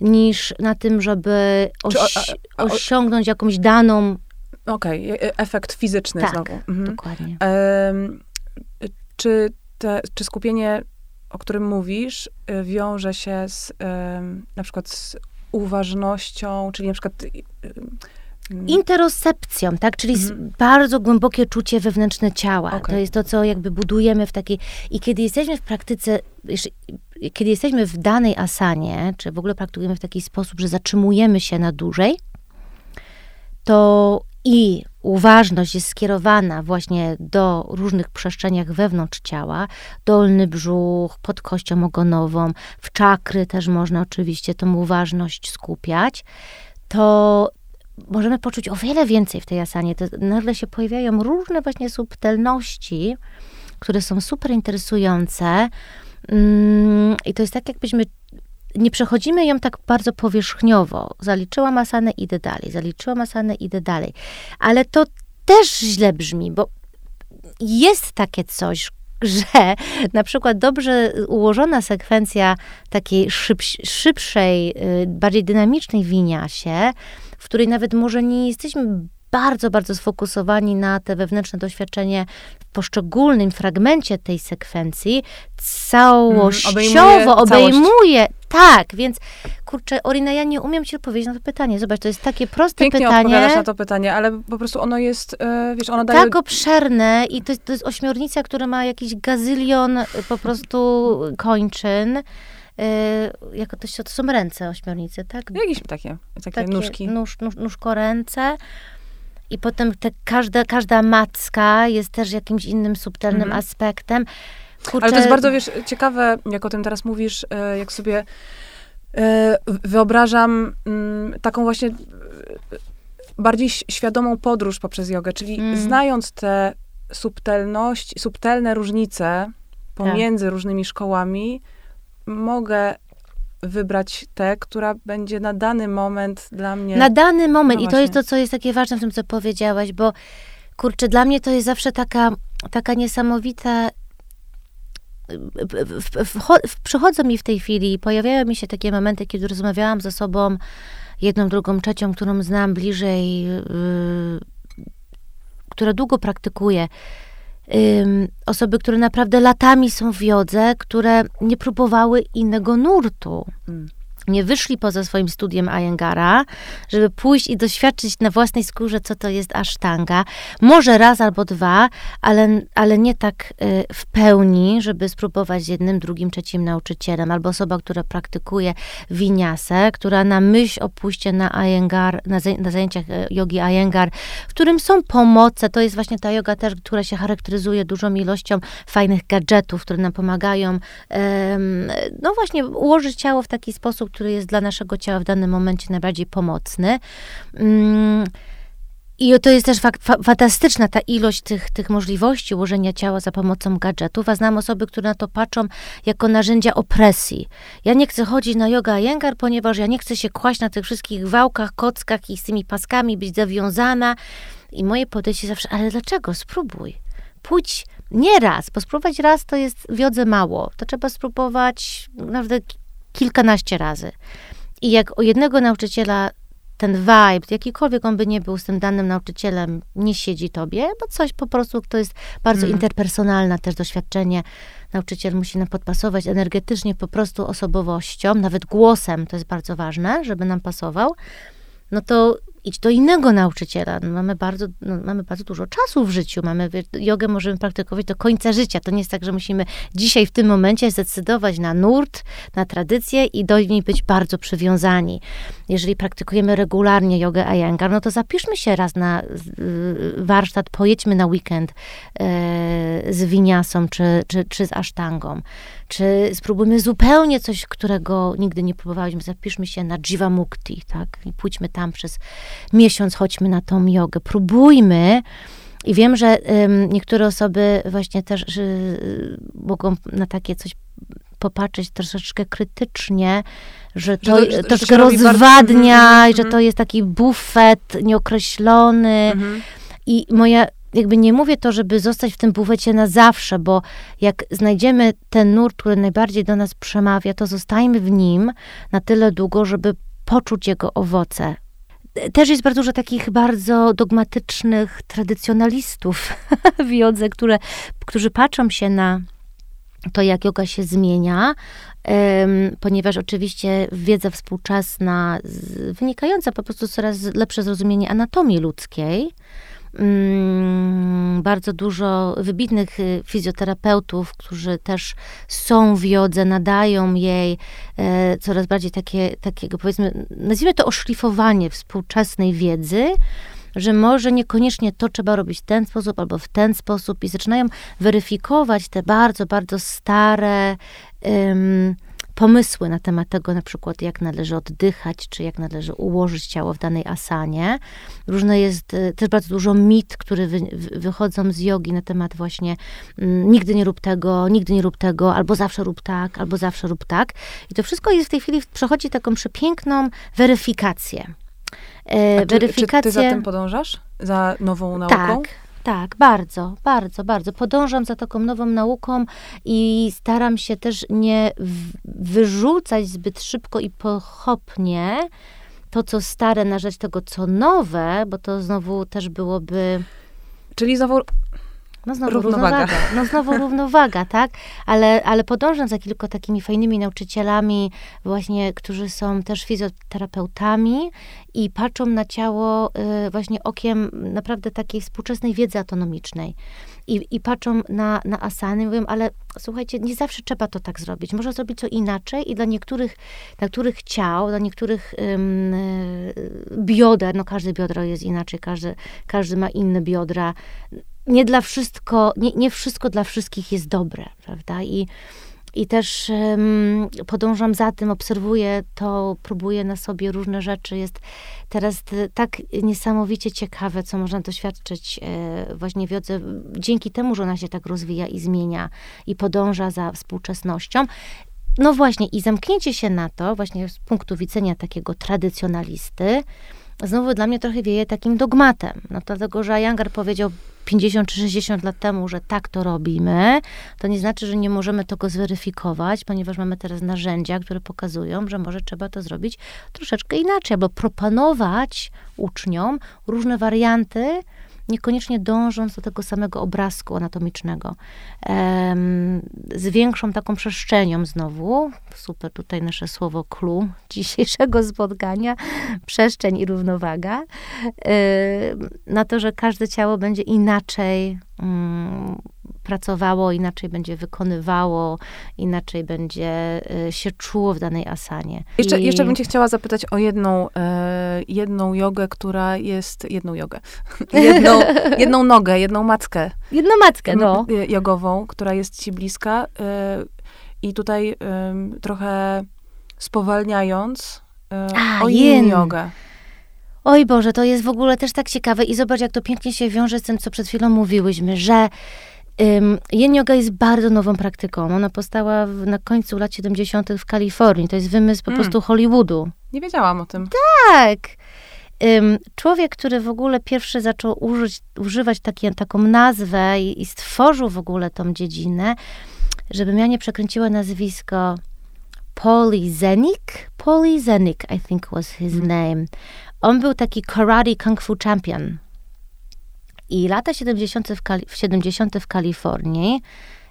[SPEAKER 2] niż na tym, żeby osi osiągnąć jakąś daną...
[SPEAKER 1] Okej, okay. E, efekt fizyczny
[SPEAKER 2] tak,
[SPEAKER 1] znowu.
[SPEAKER 2] Mhm. dokładnie.
[SPEAKER 1] czy, te, czy skupienie o którym mówisz, y, wiąże się z na przykład z uważnością, czyli na przykład y,
[SPEAKER 2] y, Interocepcją, tak? Czyli mhm. bardzo głębokie czucie wewnętrzne ciała. Okay. To jest to, co jakby budujemy w takiej... I kiedy jesteśmy w praktyce, kiedy jesteśmy w danej asanie, czy w ogóle praktykujemy w taki sposób, że zatrzymujemy się na dłużej, to i uważność jest skierowana właśnie do różnych przestrzeniach wewnątrz ciała, dolny brzuch, pod kością ogonową, w czakry też można oczywiście tą uważność skupiać, to możemy poczuć o wiele więcej w tej asanie. To nagle się pojawiają różne właśnie subtelności, które są super interesujące. Mm, I to jest tak, jakbyśmy nie przechodzimy ją tak bardzo powierzchniowo. Zaliczyłam asanę, idę dalej. Zaliczyłam asanę, idę dalej. Ale to też źle brzmi, bo jest takie coś, że na przykład dobrze ułożona sekwencja takiej szybszej, y, bardziej dynamicznej winia się, w której nawet może nie jesteśmy bardzo, bardzo sfokusowani na te wewnętrzne doświadczenie w poszczególnym fragmencie tej sekwencji, całościowo mm, obejmuje, obejmuje tak, więc kurczę, Orina, ja nie umiem ci odpowiedzieć na to pytanie. Zobacz, to jest takie proste
[SPEAKER 1] Pięknie
[SPEAKER 2] pytanie.
[SPEAKER 1] odpowiadasz na to pytanie, ale po prostu ono jest, yy, wiesz, ono daje...
[SPEAKER 2] Tak obszerne i to jest, to jest ośmiornica, która ma jakiś gazylion po prostu kończyn. Yy, jako to, to są ręce ośmiornicy, tak?
[SPEAKER 1] Jakieś takie, takie, takie nóżki.
[SPEAKER 2] Nóż, nóż, nóżko ręce. I potem te, każda, każda macka jest też jakimś innym subtelnym mhm. aspektem.
[SPEAKER 1] Kurczę... Ale to jest bardzo, wiesz, ciekawe, jak o tym teraz mówisz, e, jak sobie e, wyobrażam mm, taką właśnie e, bardziej świadomą podróż poprzez jogę, czyli mm. znając te subtelność, subtelne różnice pomiędzy tak. różnymi szkołami, mogę wybrać tę, która będzie na dany moment dla mnie.
[SPEAKER 2] Na dany moment. No I to jest to, co jest takie ważne w tym, co powiedziałaś, bo kurczę, dla mnie to jest zawsze taka, taka niesamowita. Przychodzą mi w tej chwili, pojawiają mi się takie momenty, kiedy rozmawiałam ze sobą, jedną, drugą, trzecią, którą znam bliżej, yy, która długo osoby, które naprawdę latami są w jodze, które nie próbowały innego nurtu. Mm nie wyszli poza swoim studiem Ayengara, żeby pójść i doświadczyć na własnej skórze, co to jest asztanga. Może raz albo dwa, ale, ale nie tak y, w pełni, żeby spróbować z jednym, drugim, trzecim nauczycielem, albo osoba, która praktykuje winiasę, która na myśl o pójście na Ayengar, na, na zajęciach y, jogi Ayengar, w którym są pomoce, to jest właśnie ta yoga też, która się charakteryzuje dużą ilością fajnych gadżetów, które nam pomagają, no właśnie, ułożyć ciało w taki sposób, który jest dla naszego ciała w danym momencie najbardziej pomocny. Mm, I to jest też fa fantastyczna ta ilość tych, tych możliwości ułożenia ciała za pomocą gadżetów, a znam osoby, które na to patrzą jako narzędzia opresji. Ja nie chcę chodzić na yoga jęgar, ponieważ ja nie chcę się kłaść na tych wszystkich wałkach, kockach i z tymi paskami być zawiązana. I moje podejście zawsze, ale dlaczego? Spróbuj. Pójdź nie raz, bo spróbować raz to jest wiodze mało. To trzeba spróbować naprawdę kilkanaście razy. I jak o jednego nauczyciela ten vibe, jakikolwiek on by nie był z tym danym nauczycielem, nie siedzi tobie, bo coś po prostu, to jest bardzo hmm. interpersonalne też doświadczenie. Nauczyciel musi nam podpasować energetycznie, po prostu osobowością, nawet głosem, to jest bardzo ważne, żeby nam pasował. No to idź do innego nauczyciela. No, mamy, bardzo, no, mamy bardzo dużo czasu w życiu. Mamy jogę możemy praktykować do końca życia. To nie jest tak, że musimy dzisiaj w tym momencie zdecydować na nurt, na tradycję i do niej być bardzo przywiązani. Jeżeli praktykujemy regularnie jogę Iyengar, no to zapiszmy się raz na y, warsztat, pojedźmy na weekend e, z winiasą czy, czy, czy z asztangą. Czy spróbujmy zupełnie coś, którego nigdy nie próbowaliśmy. Zapiszmy się na Jivamukti, tak? I pójdźmy tam przez miesiąc, chodźmy na tą jogę. Próbujmy. I wiem, że um, niektóre osoby właśnie też y, mogą na takie coś popatrzeć troszeczkę krytycznie, że to, że to, troszkę rozwadnia, bardzo... i że mhm. to jest taki bufet nieokreślony. Mhm. I moja jakby nie mówię to, żeby zostać w tym bufecie na zawsze, bo jak znajdziemy ten nurt, który najbardziej do nas przemawia, to zostajmy w nim na tyle długo, żeby poczuć jego owoce. Też jest bardzo dużo takich bardzo dogmatycznych tradycjonalistów w jodze, które, którzy patrzą się na to, jak yoga się zmienia, ponieważ oczywiście wiedza współczesna, wynikająca po prostu coraz lepsze zrozumienie anatomii ludzkiej, bardzo dużo wybitnych y, fizjoterapeutów, którzy też są w jodze, nadają jej e, coraz bardziej takie, takiego, powiedzmy, nazwijmy to oszlifowanie współczesnej wiedzy. że może niekoniecznie to trzeba robić w ten sposób albo w ten sposób i zaczynają weryfikować te bardzo, bardzo stare pomysły na temat tego, na przykład jak należy oddychać, czy jak należy ułożyć ciało w danej asanie. Różne jest e, też bardzo dużo mit, które wy, wychodzą z jogi na temat właśnie mm, nigdy nie rób tego, nigdy nie rób tego, albo zawsze rób tak, albo zawsze rób tak. I to wszystko jest w tej chwili, przechodzi taką przepiękną weryfikację.
[SPEAKER 1] E, A weryfikację... Czy, czy ty za tym podążasz? Za nową nauką?
[SPEAKER 2] Tak, tak, bardzo, bardzo, bardzo. Podążam za taką nową nauką i staram się też nie wyrzucać zbyt szybko i pochopnie to, co stare, na rzecz tego, co nowe, bo to znowu też byłoby.
[SPEAKER 1] Czyli znowu
[SPEAKER 2] no znowu równowaga. równowaga. No znowu równowaga, tak? Ale, ale podążam za kilku takimi fajnymi nauczycielami właśnie, którzy są też fizjoterapeutami i patrzą na ciało y, właśnie okiem naprawdę takiej współczesnej wiedzy autonomicznej. I, i patrzą na, na asany i mówią, ale słuchajcie, nie zawsze trzeba to tak zrobić. Można zrobić to inaczej i dla niektórych, dla niektórych ciał, dla niektórych ym, bioder, no każde biodro jest inaczej, każdy, każdy ma inne biodra, nie dla wszystko, nie, nie wszystko dla wszystkich jest dobre, prawda? I, i też um, podążam za tym, obserwuję to, próbuję na sobie różne rzeczy. Jest teraz tak niesamowicie ciekawe, co można doświadczyć e, właśnie w jodze, dzięki temu, że ona się tak rozwija i zmienia i podąża za współczesnością. No właśnie, i zamknięcie się na to, właśnie z punktu widzenia takiego tradycjonalisty, znowu dla mnie trochę wieje takim dogmatem. No dlatego, że Ayangar powiedział 50 czy 60 lat temu, że tak to robimy, to nie znaczy, że nie możemy tego zweryfikować, ponieważ mamy teraz narzędzia, które pokazują, że może trzeba to zrobić troszeczkę inaczej, albo proponować uczniom różne warianty, niekoniecznie dążąc do tego samego obrazku anatomicznego. z większą taką przestrzenią znowu, super tutaj nasze słowo clue dzisiejszego spotkania, przestrzeń i równowaga, na to, że każde ciało będzie inaczej mm, pracowało, inaczej będzie wykonywało, inaczej będzie y, się czuło w danej asanie.
[SPEAKER 1] Jeszcze, I... jeszcze bym cię chciała zapytać o jedną, e, jedną jogę, która jest, jedną jogę, jedną, jedną nogę, jedną mackę.
[SPEAKER 2] Jedną mackę, no.
[SPEAKER 1] Jogową, która jest ci bliska e, i tutaj e, trochę spowalniając e, A, o yin jogę.
[SPEAKER 2] Oj Boże, to jest w ogóle też tak ciekawe i zobacz, jak to pięknie się wiąże z tym, co przed chwilą mówiłyśmy, że yin yoga jest bardzo nową praktyką. Ona powstała w, na końcu lat 70. w Kalifornii. To jest wymysł po mm. prostu Hollywoodu.
[SPEAKER 1] Nie wiedziałam o tym.
[SPEAKER 2] Tak. Człowiek, który w ogóle pierwszy zaczął użyć, używać takie, taką nazwę i, i, stworzył w ogóle tą dziedzinę, żeby ja nie przekręciła nazwisko Polizenik. Polizenik, I think was his mm. name. On był taki karate kung fu champion. I lata 70. w, Kali- 70. w Kalifornii,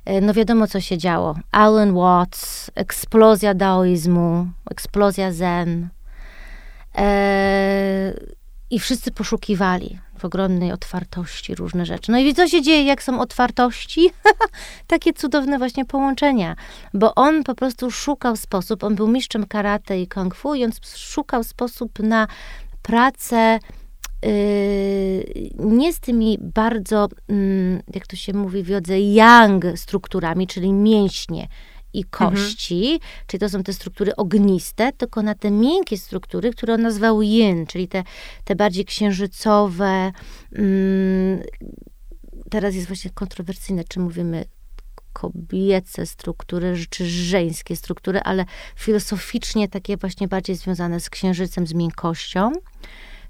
[SPEAKER 2] e, no wiadomo, co się działo. Alan Watts, eksplozja daoizmu, eksplozja zen. E, I wszyscy poszukiwali w ogromnej otwartości różne rzeczy. No i co się dzieje, jak są otwartości? Takie cudowne właśnie połączenia. Bo on po prostu szukał sposób, on był mistrzem karate i kung fu i on szukał sposób na pracę nie z tymi bardzo, mm, jak to się mówi w jodze, yang strukturami, czyli mięśnie i kości, mhm. czyli to są te struktury ogniste, tylko na te miękkie struktury, które on nazwał yin, czyli te, te bardziej księżycowe. Mm, teraz jest właśnie kontrowersyjne, czy mówimy kobiece struktury, czy żeńskie struktury, ale filozoficznie takie właśnie bardziej związane z księżycem, z miękkością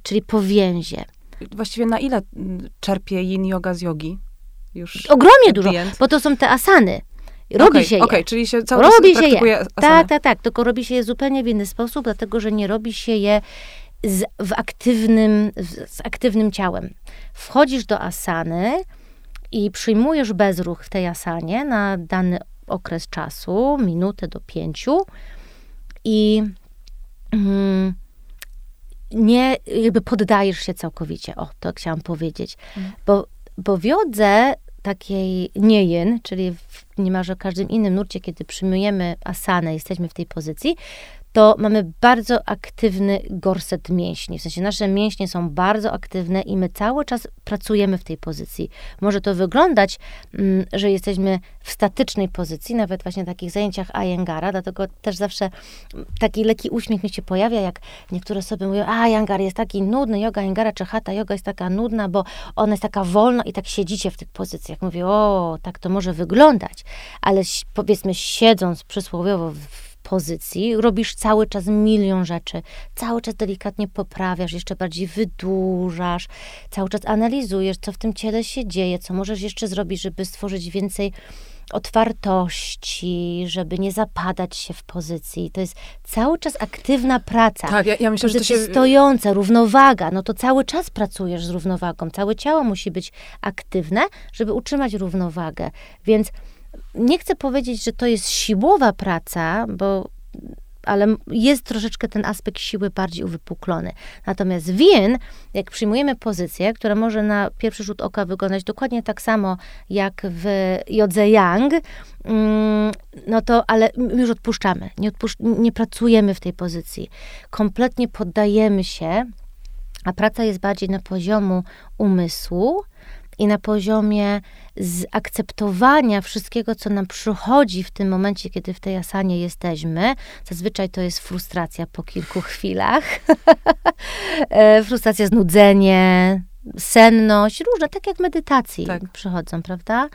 [SPEAKER 2] czyli powięzie.
[SPEAKER 1] Właściwie na ile mm, czerpie yin yoga z jogi?
[SPEAKER 2] Już Ogromnie dużo, bo to są te asany. Robi okay, się je.
[SPEAKER 1] Okay, czyli się cały robi czas się je. Asany.
[SPEAKER 2] Tak, tak, tak. Tylko robi się je zupełnie w inny sposób, dlatego że nie robi się je z, w aktywnym, z aktywnym ciałem. Wchodzisz do asany i przyjmujesz bezruch w tej asanie na dany okres czasu, minutę do pięciu i mm, nie jakby poddajesz się całkowicie. O, to chciałam powiedzieć. Mhm. Bo, bo w jodze takiej niejen, czyli w niemalże każdym innym nurcie, kiedy przyjmujemy asanę, jesteśmy w tej pozycji, to mamy bardzo aktywny gorset mięśni. W sensie nasze mięśnie są bardzo aktywne i my cały czas pracujemy w tej pozycji. Może to wyglądać, mm, że jesteśmy w statycznej pozycji, nawet właśnie na takich zajęciach Ayengara, dlatego też zawsze taki lekki uśmiech mi się pojawia, jak niektóre osoby mówią, a Ayengar jest taki nudny, yoga Ayengara czy hatha yoga jest taka nudna, bo ona jest taka wolna i tak siedzicie w tych pozycjach. Mówię, o, tak to może wyglądać, ale powiedzmy siedząc przysłowiowo w pozycji, robisz cały czas milion rzeczy, cały czas delikatnie poprawiasz, jeszcze bardziej wydłużasz, cały czas analizujesz, co w tym ciele się dzieje, co możesz jeszcze zrobić, żeby stworzyć więcej otwartości, żeby nie zapadać się w pozycji. To jest cały czas aktywna praca.
[SPEAKER 1] Tak, ja, ja myślę, że to się...
[SPEAKER 2] stojąca, równowaga, no to cały czas pracujesz z równowagą. Całe ciało musi być aktywne, żeby utrzymać równowagę. Więc nie chcę powiedzieć, że to jest siłowa praca, bo ale jest troszeczkę ten aspekt siły bardziej uwypuklony. Natomiast wien, jak przyjmujemy pozycję, która może na pierwszy rzut oka wyglądać dokładnie tak samo jak w Jodze Yang, mm, no to, ale już odpuszczamy, nie, nie pracujemy w tej pozycji. Kompletnie poddajemy się, a praca jest bardziej na poziomu umysłu, i na poziomie zaakceptowania wszystkiego, co nam przychodzi w tym momencie, kiedy w tej asanie jesteśmy. Zazwyczaj to jest frustracja po kilku chwilach. E, frustracja, znudzenie, senność, różne, tak jak medytacji tak. przychodzą, prawda?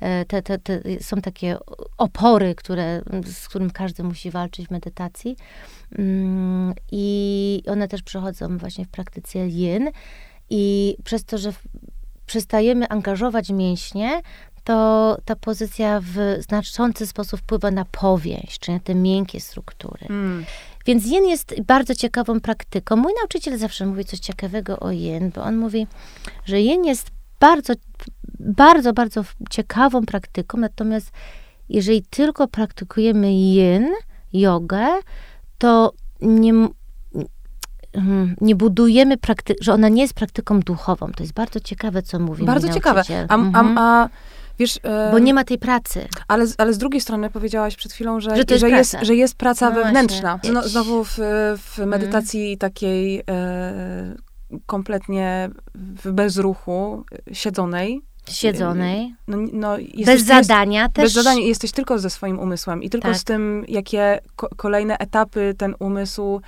[SPEAKER 2] E, te, te, te, są takie opory, które, z którym każdy musi walczyć w medytacji. Mm, I one też przychodzą właśnie w praktyce yin. I przez to, że przestajemy angażować mięśnie, to ta pozycja w znaczący sposób wpływa na powięź, czyli na te miękkie struktury. Mm. Więc jen jest bardzo ciekawą praktyką. Mój nauczyciel zawsze mówi coś ciekawego o jen, bo on mówi, że jen jest bardzo, bardzo, bardzo ciekawą praktyką, natomiast jeżeli tylko praktykujemy jen, jogę, to nie. Nie budujemy praktyki, że ona nie jest praktyką duchową. To jest bardzo ciekawe, co mówi
[SPEAKER 1] Bardzo ciekawe. A,
[SPEAKER 2] mhm.
[SPEAKER 1] a, a wiesz...
[SPEAKER 2] Bo nie ma tej pracy.
[SPEAKER 1] Ale, ale z drugiej strony powiedziałaś przed chwilą, że, że, że jest, że jest praca no wewnętrzna. No, znowu w, w mhm. medytacji takiej e, kompletnie w bezruchu, siedzonej,
[SPEAKER 2] siedzonej.
[SPEAKER 1] No, no,
[SPEAKER 2] jesteś, bez zadania
[SPEAKER 1] jest,
[SPEAKER 2] też.
[SPEAKER 1] Bez zadania jesteś tylko ze swoim umysłem i tylko tak. z tym, jakie ko kolejne etapy ten umysł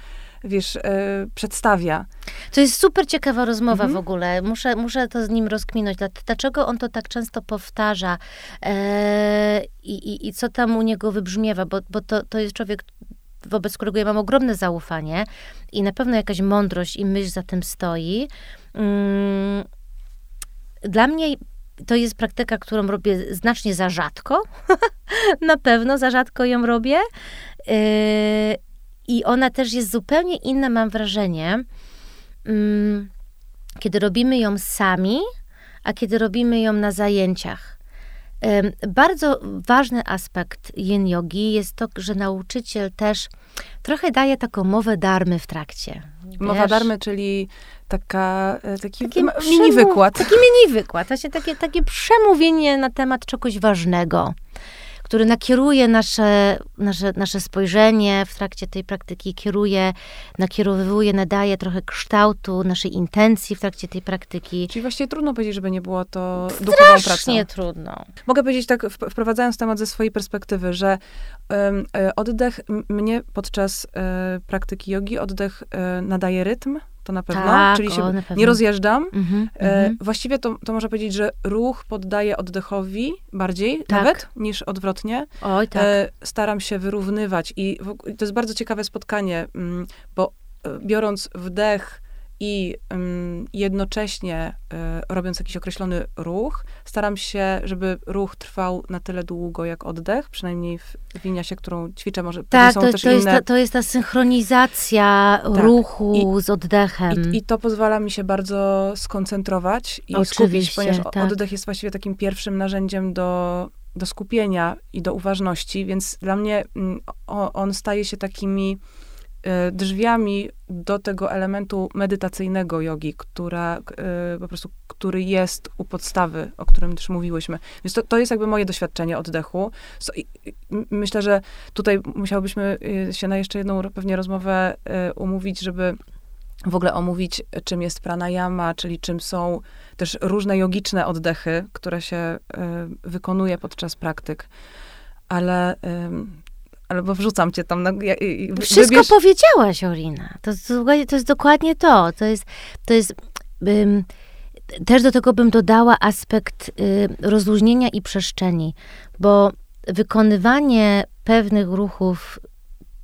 [SPEAKER 1] wiesz, e, przedstawia.
[SPEAKER 2] To jest super ciekawa rozmowa mhm. w ogóle. Muszę, muszę to z nim rozkminąć. Dlaczego on to tak często powtarza e, i, i, co tam u niego wybrzmiewa, bo, bo to, to jest człowiek, wobec którego ja mam ogromne zaufanie i na pewno jakaś mądrość i myśl za tym stoi. Mm, dla mnie to jest praktyka, którą robię znacznie za rzadko. na pewno za rzadko ją robię. Yy, i ona też jest zupełnie inna, mam wrażenie, mm, kiedy robimy ją sami, a kiedy robimy ją na zajęciach. Bardzo ważny aspekt yin yogi jest to, że nauczyciel też trochę daje taką mowę darmy w trakcie.
[SPEAKER 1] Wiesz? Mowa darmy, czyli taka, e, taki taki mini wykład.
[SPEAKER 2] Taki mini wykład, właśnie takie, takie przemówienie na temat czegoś ważnego który nakieruje nasze, nasze, nasze spojrzenie w trakcie tej praktyki, kieruje, nakierowuje, nadaje trochę kształtu naszej intencji w trakcie tej praktyki.
[SPEAKER 1] Czyli właściwie trudno powiedzieć, żeby nie było to duchową pracą.
[SPEAKER 2] Strasznie trudno.
[SPEAKER 1] Mogę powiedzieć tak, wprowadzając temat ze swojej perspektywy, że um, oddech mnie podczas um, praktyki jogi, oddech um, nadaje rytm, to na pewno,
[SPEAKER 2] tak,
[SPEAKER 1] czyli się nie rozjeżdżam. Mm-hmm, e, mm-hmm. Właściwie to, to można powiedzieć, że ruch poddaje oddechowi bardziej tak. nawet niż odwrotnie.
[SPEAKER 2] Oj, tak. E,
[SPEAKER 1] staram się wyrównywać i w, to jest bardzo ciekawe spotkanie, mm, bo e, biorąc wdech i jednocześnie y, robiąc jakiś określony ruch, staram się, żeby ruch trwał na tyle długo jak oddech, przynajmniej w winiasie, którą ćwiczę, może
[SPEAKER 2] tak,
[SPEAKER 1] są
[SPEAKER 2] to,
[SPEAKER 1] też
[SPEAKER 2] to
[SPEAKER 1] inne...
[SPEAKER 2] Jest ta, to jest ta synchronizacja tak. ruchu I, z oddechem.
[SPEAKER 1] I, I, to pozwala mi się bardzo skoncentrować i Oczywiście, skupić, ponieważ tak. oddech jest właściwie takim pierwszym narzędziem do, do skupienia i do uważności, więc dla mnie mm, on staje się takimi e, drzwiami do tego elementu medytacyjnego jogi, która, e, po prostu, który jest u podstawy, o którym też mówiłyśmy. Więc to, to jest jakby moje doświadczenie oddechu. Myślę, że tutaj musiałybyśmy e, się na jeszcze jedną pewnie rozmowę umówić, żeby w ogóle omówić, czym jest pranayama, czyli czym są też różne jogiczne oddechy, które się wykonuje podczas praktyk. Ale albo wrzucam cię tam. Na, ja,
[SPEAKER 2] Wszystko wybierz... powiedziałaś, Orina. To, to, to, jest dokładnie to. To jest, to jest um, też do tego bym dodała aspekt y, rozluźnienia i przestrzeni, bo wykonywanie pewnych ruchów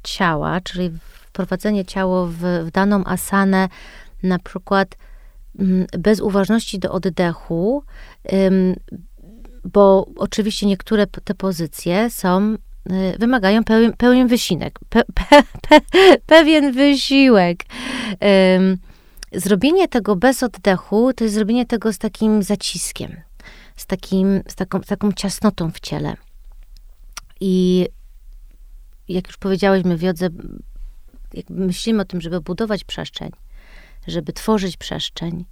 [SPEAKER 2] ciała, czyli wprowadzenie ciała w, w daną asanę, na przykład bez uważności do oddechu, bo oczywiście niektóre te pozycje są wymagają pełen, pełen wysiłek. Pe, pe, pe, pewien wysiłek. Zrobienie tego bez oddechu to jest zrobienie tego z takim zaciskiem, z, takim, z taką, taką ciasnotą w ciele. I jak już powiedziałyśmy w jodze, jak myślimy o tym, żeby budować przestrzeń, żeby tworzyć przestrzeń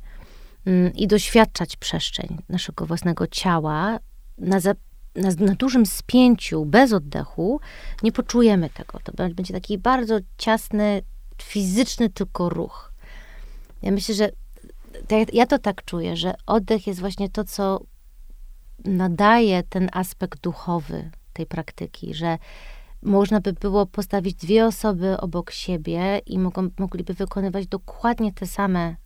[SPEAKER 2] i doświadczać przestrzeń naszego własnego ciała, na, za, na, na dużym spięciu, bez oddechu, nie poczujemy tego. To będzie taki bardzo ciasny, fizyczny tylko ruch. Ja myślę, że ja to tak czuję, że oddech jest właśnie to, co nadaje ten aspekt duchowy tej praktyki, że można by było postawić dwie osoby obok siebie i mogą, mogliby wykonywać dokładnie te same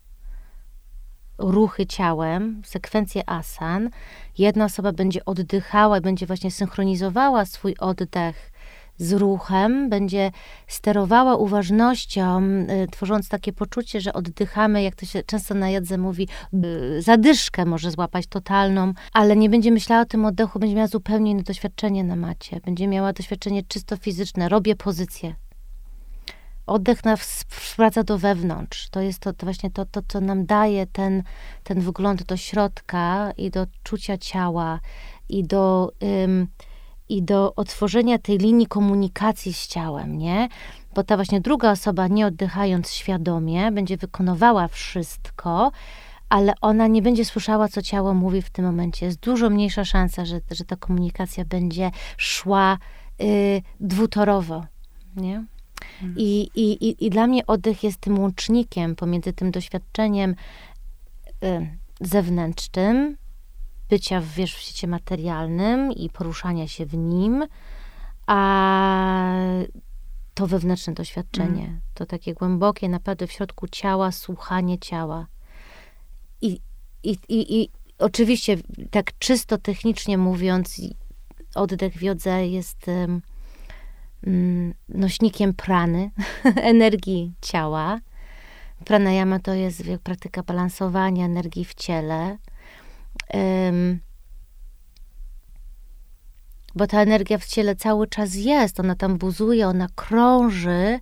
[SPEAKER 2] ruchy ciałem, sekwencję asan. Jedna osoba będzie oddychała i będzie właśnie synchronizowała swój oddech z ruchem, będzie sterowała uważnością, y, tworząc takie poczucie, że oddychamy, jak to się często na jadze mówi, y, zadyszkę może złapać totalną, ale nie będzie myślała o tym oddechu, będzie miała zupełnie inne doświadczenie na macie, będzie miała doświadczenie czysto fizyczne, robię pozycję, oddech nas wraca do wewnątrz. To jest to, to właśnie to, to, co nam daje ten, ten wgląd do środka i do czucia ciała i do, ym, i do otworzenia tej linii komunikacji z ciałem, nie? Bo ta właśnie druga osoba, nie oddychając świadomie, będzie wykonywała wszystko, ale ona nie będzie słyszała, co ciało mówi w tym momencie. Jest dużo mniejsza szansa, że, że ta komunikacja będzie szła y, dwutorowo, nie? Mhm. I, i, I dla mnie oddech jest tym łącznikiem pomiędzy tym doświadczeniem y, zewnętrznym, bycia w, wiesz, w świecie materialnym i poruszania się w nim, a to wewnętrzne doświadczenie, mm. to takie głębokie, naprawdę w środku ciała, słuchanie ciała. I, i, i, i oczywiście, tak czysto technicznie mówiąc, oddech w jodze jest Mm, nośnikiem prany, energii ciała. Pranayama to jest praktyka balansowania energii w ciele. Um, bo ta energia w ciele cały czas jest, ona tam buzuje, ona krąży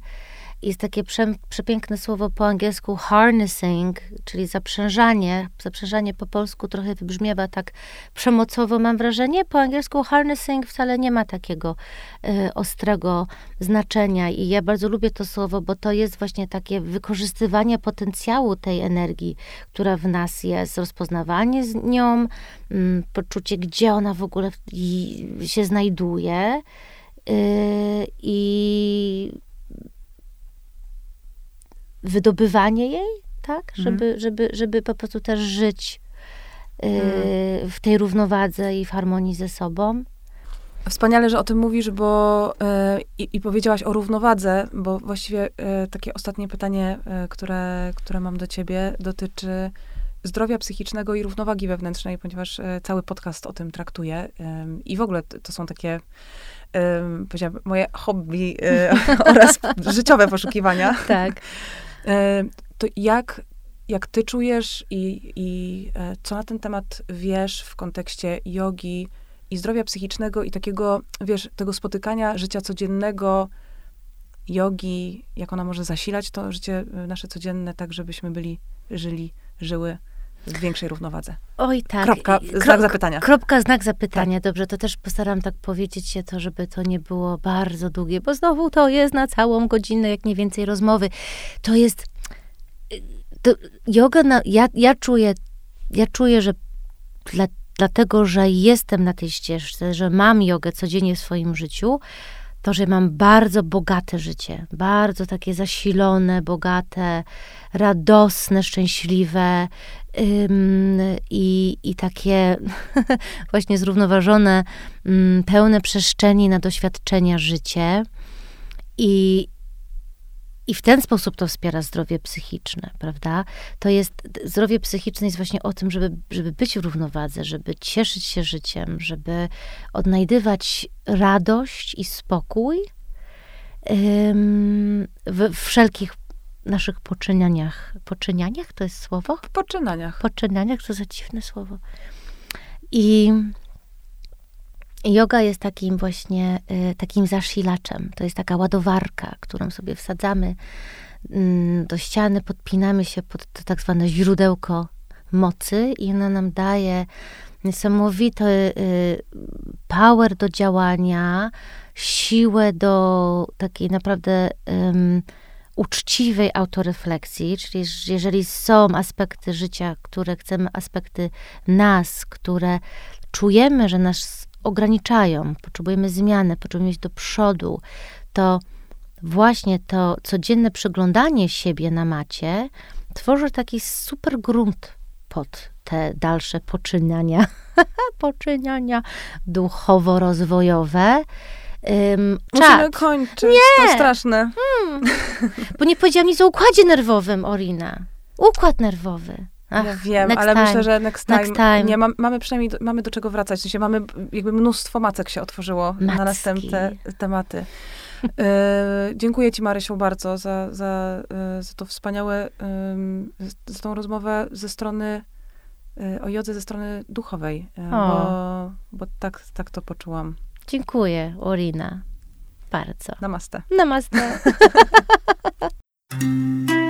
[SPEAKER 2] jest takie prze, przepiękne słowo po angielsku harnessing, czyli zaprzężanie. Zaprzężanie po polsku trochę wybrzmiewa tak przemocowo, mam wrażenie. Po angielsku harnessing wcale nie ma takiego y, ostrego znaczenia i ja bardzo lubię to słowo, bo to jest właśnie takie wykorzystywanie potencjału tej energii, która w nas jest, rozpoznawanie z nią, y, poczucie, gdzie ona w ogóle się znajduje. Y, I wydobywanie jej, tak? Mhm. Żeby, żeby, żeby po prostu też żyć yy, w tej równowadze i w harmonii ze sobą.
[SPEAKER 1] Wspaniale, że o tym mówisz, bo yy, i, powiedziałaś o równowadze, bo właściwie yy, takie ostatnie pytanie, yy, które, które mam do ciebie, dotyczy zdrowia psychicznego i równowagi wewnętrznej, ponieważ yy, cały podcast o tym traktuje i w ogóle to są takie powiedziałabym, moje hobby oraz życiowe poszukiwania.
[SPEAKER 2] Tak.
[SPEAKER 1] E, to jak, jak ty czujesz i, i e, co na ten temat wiesz w kontekście jogi i zdrowia psychicznego i takiego, wiesz, tego spotykania życia codziennego, jogi, jak ona może zasilać to życie e, nasze codzienne, tak żebyśmy byli, żyli, żyły w większej równowadze?
[SPEAKER 2] Oj, tak.
[SPEAKER 1] Kropka, znak zapytania.
[SPEAKER 2] Kropka, znak zapytania. Tak. Dobrze, to też postaram tak powiedzieć się to, żeby to nie było bardzo długie, bo znowu to jest na całą godzinę, jak nie więcej rozmowy. To jest... To yoga, na, ja, ja czuję, ja czuję, że dla, dlatego, że jestem na tej ścieżce, że mam jogę codziennie w swoim życiu, to, że mam bardzo bogate życie, bardzo takie zasilone, bogate, radosne, szczęśliwe i, i takie właśnie zrównoważone, pełne przestrzeni na doświadczenia życie. I, i w ten sposób to wspiera zdrowie psychiczne, prawda? To jest, zdrowie psychiczne jest właśnie o tym, żeby, żeby być w równowadze, żeby cieszyć się życiem, żeby odnajdywać radość i spokój w wszelkich naszych poczynianiach. Poczynianiach to jest słowo?
[SPEAKER 1] Poczynaniach.
[SPEAKER 2] Poczynaniach to za dziwne słowo. I Yoga jest takim właśnie y, takim zasilaczem. To jest taka ładowarka, którą sobie wsadzamy mm, do ściany, podpinamy się pod to tak zwane źródełko mocy i ona nam daje niesamowity power do działania, siłę do takiej naprawdę uczciwej autorefleksji, czyli jeżeli są aspekty życia, które chcemy, aspekty nas, które czujemy, że nas ograniczają, potrzebujemy zmiany, potrzebujemy iść do przodu, to właśnie to codzienne przyglądanie siebie na macie tworzy taki super grunt pod te dalsze poczynania, poczynania duchowo-rozwojowe.
[SPEAKER 1] Um, Musimy kończyć, nie. to straszne. Hmm.
[SPEAKER 2] Bo nie powiedziałam nic o układzie nerwowym, Orina. Układ nerwowy.
[SPEAKER 1] Ach, ja wiem, ale time. myślę, że next time, next time. Nie, mam, mamy przynajmniej mamy do czego wracać. W sensie mamy jakby mnóstwo macek się otworzyło Macki. na następne tematy. e, dziękuję ci Marysiu bardzo za, za, e, za to wspaniałe, za tą rozmowę ze strony e, o jodze ze strony duchowej, bo, bo tak, tak to poczułam.
[SPEAKER 2] Dziękuję, Orina. Bardzo.
[SPEAKER 1] Namaste.
[SPEAKER 2] Namaste.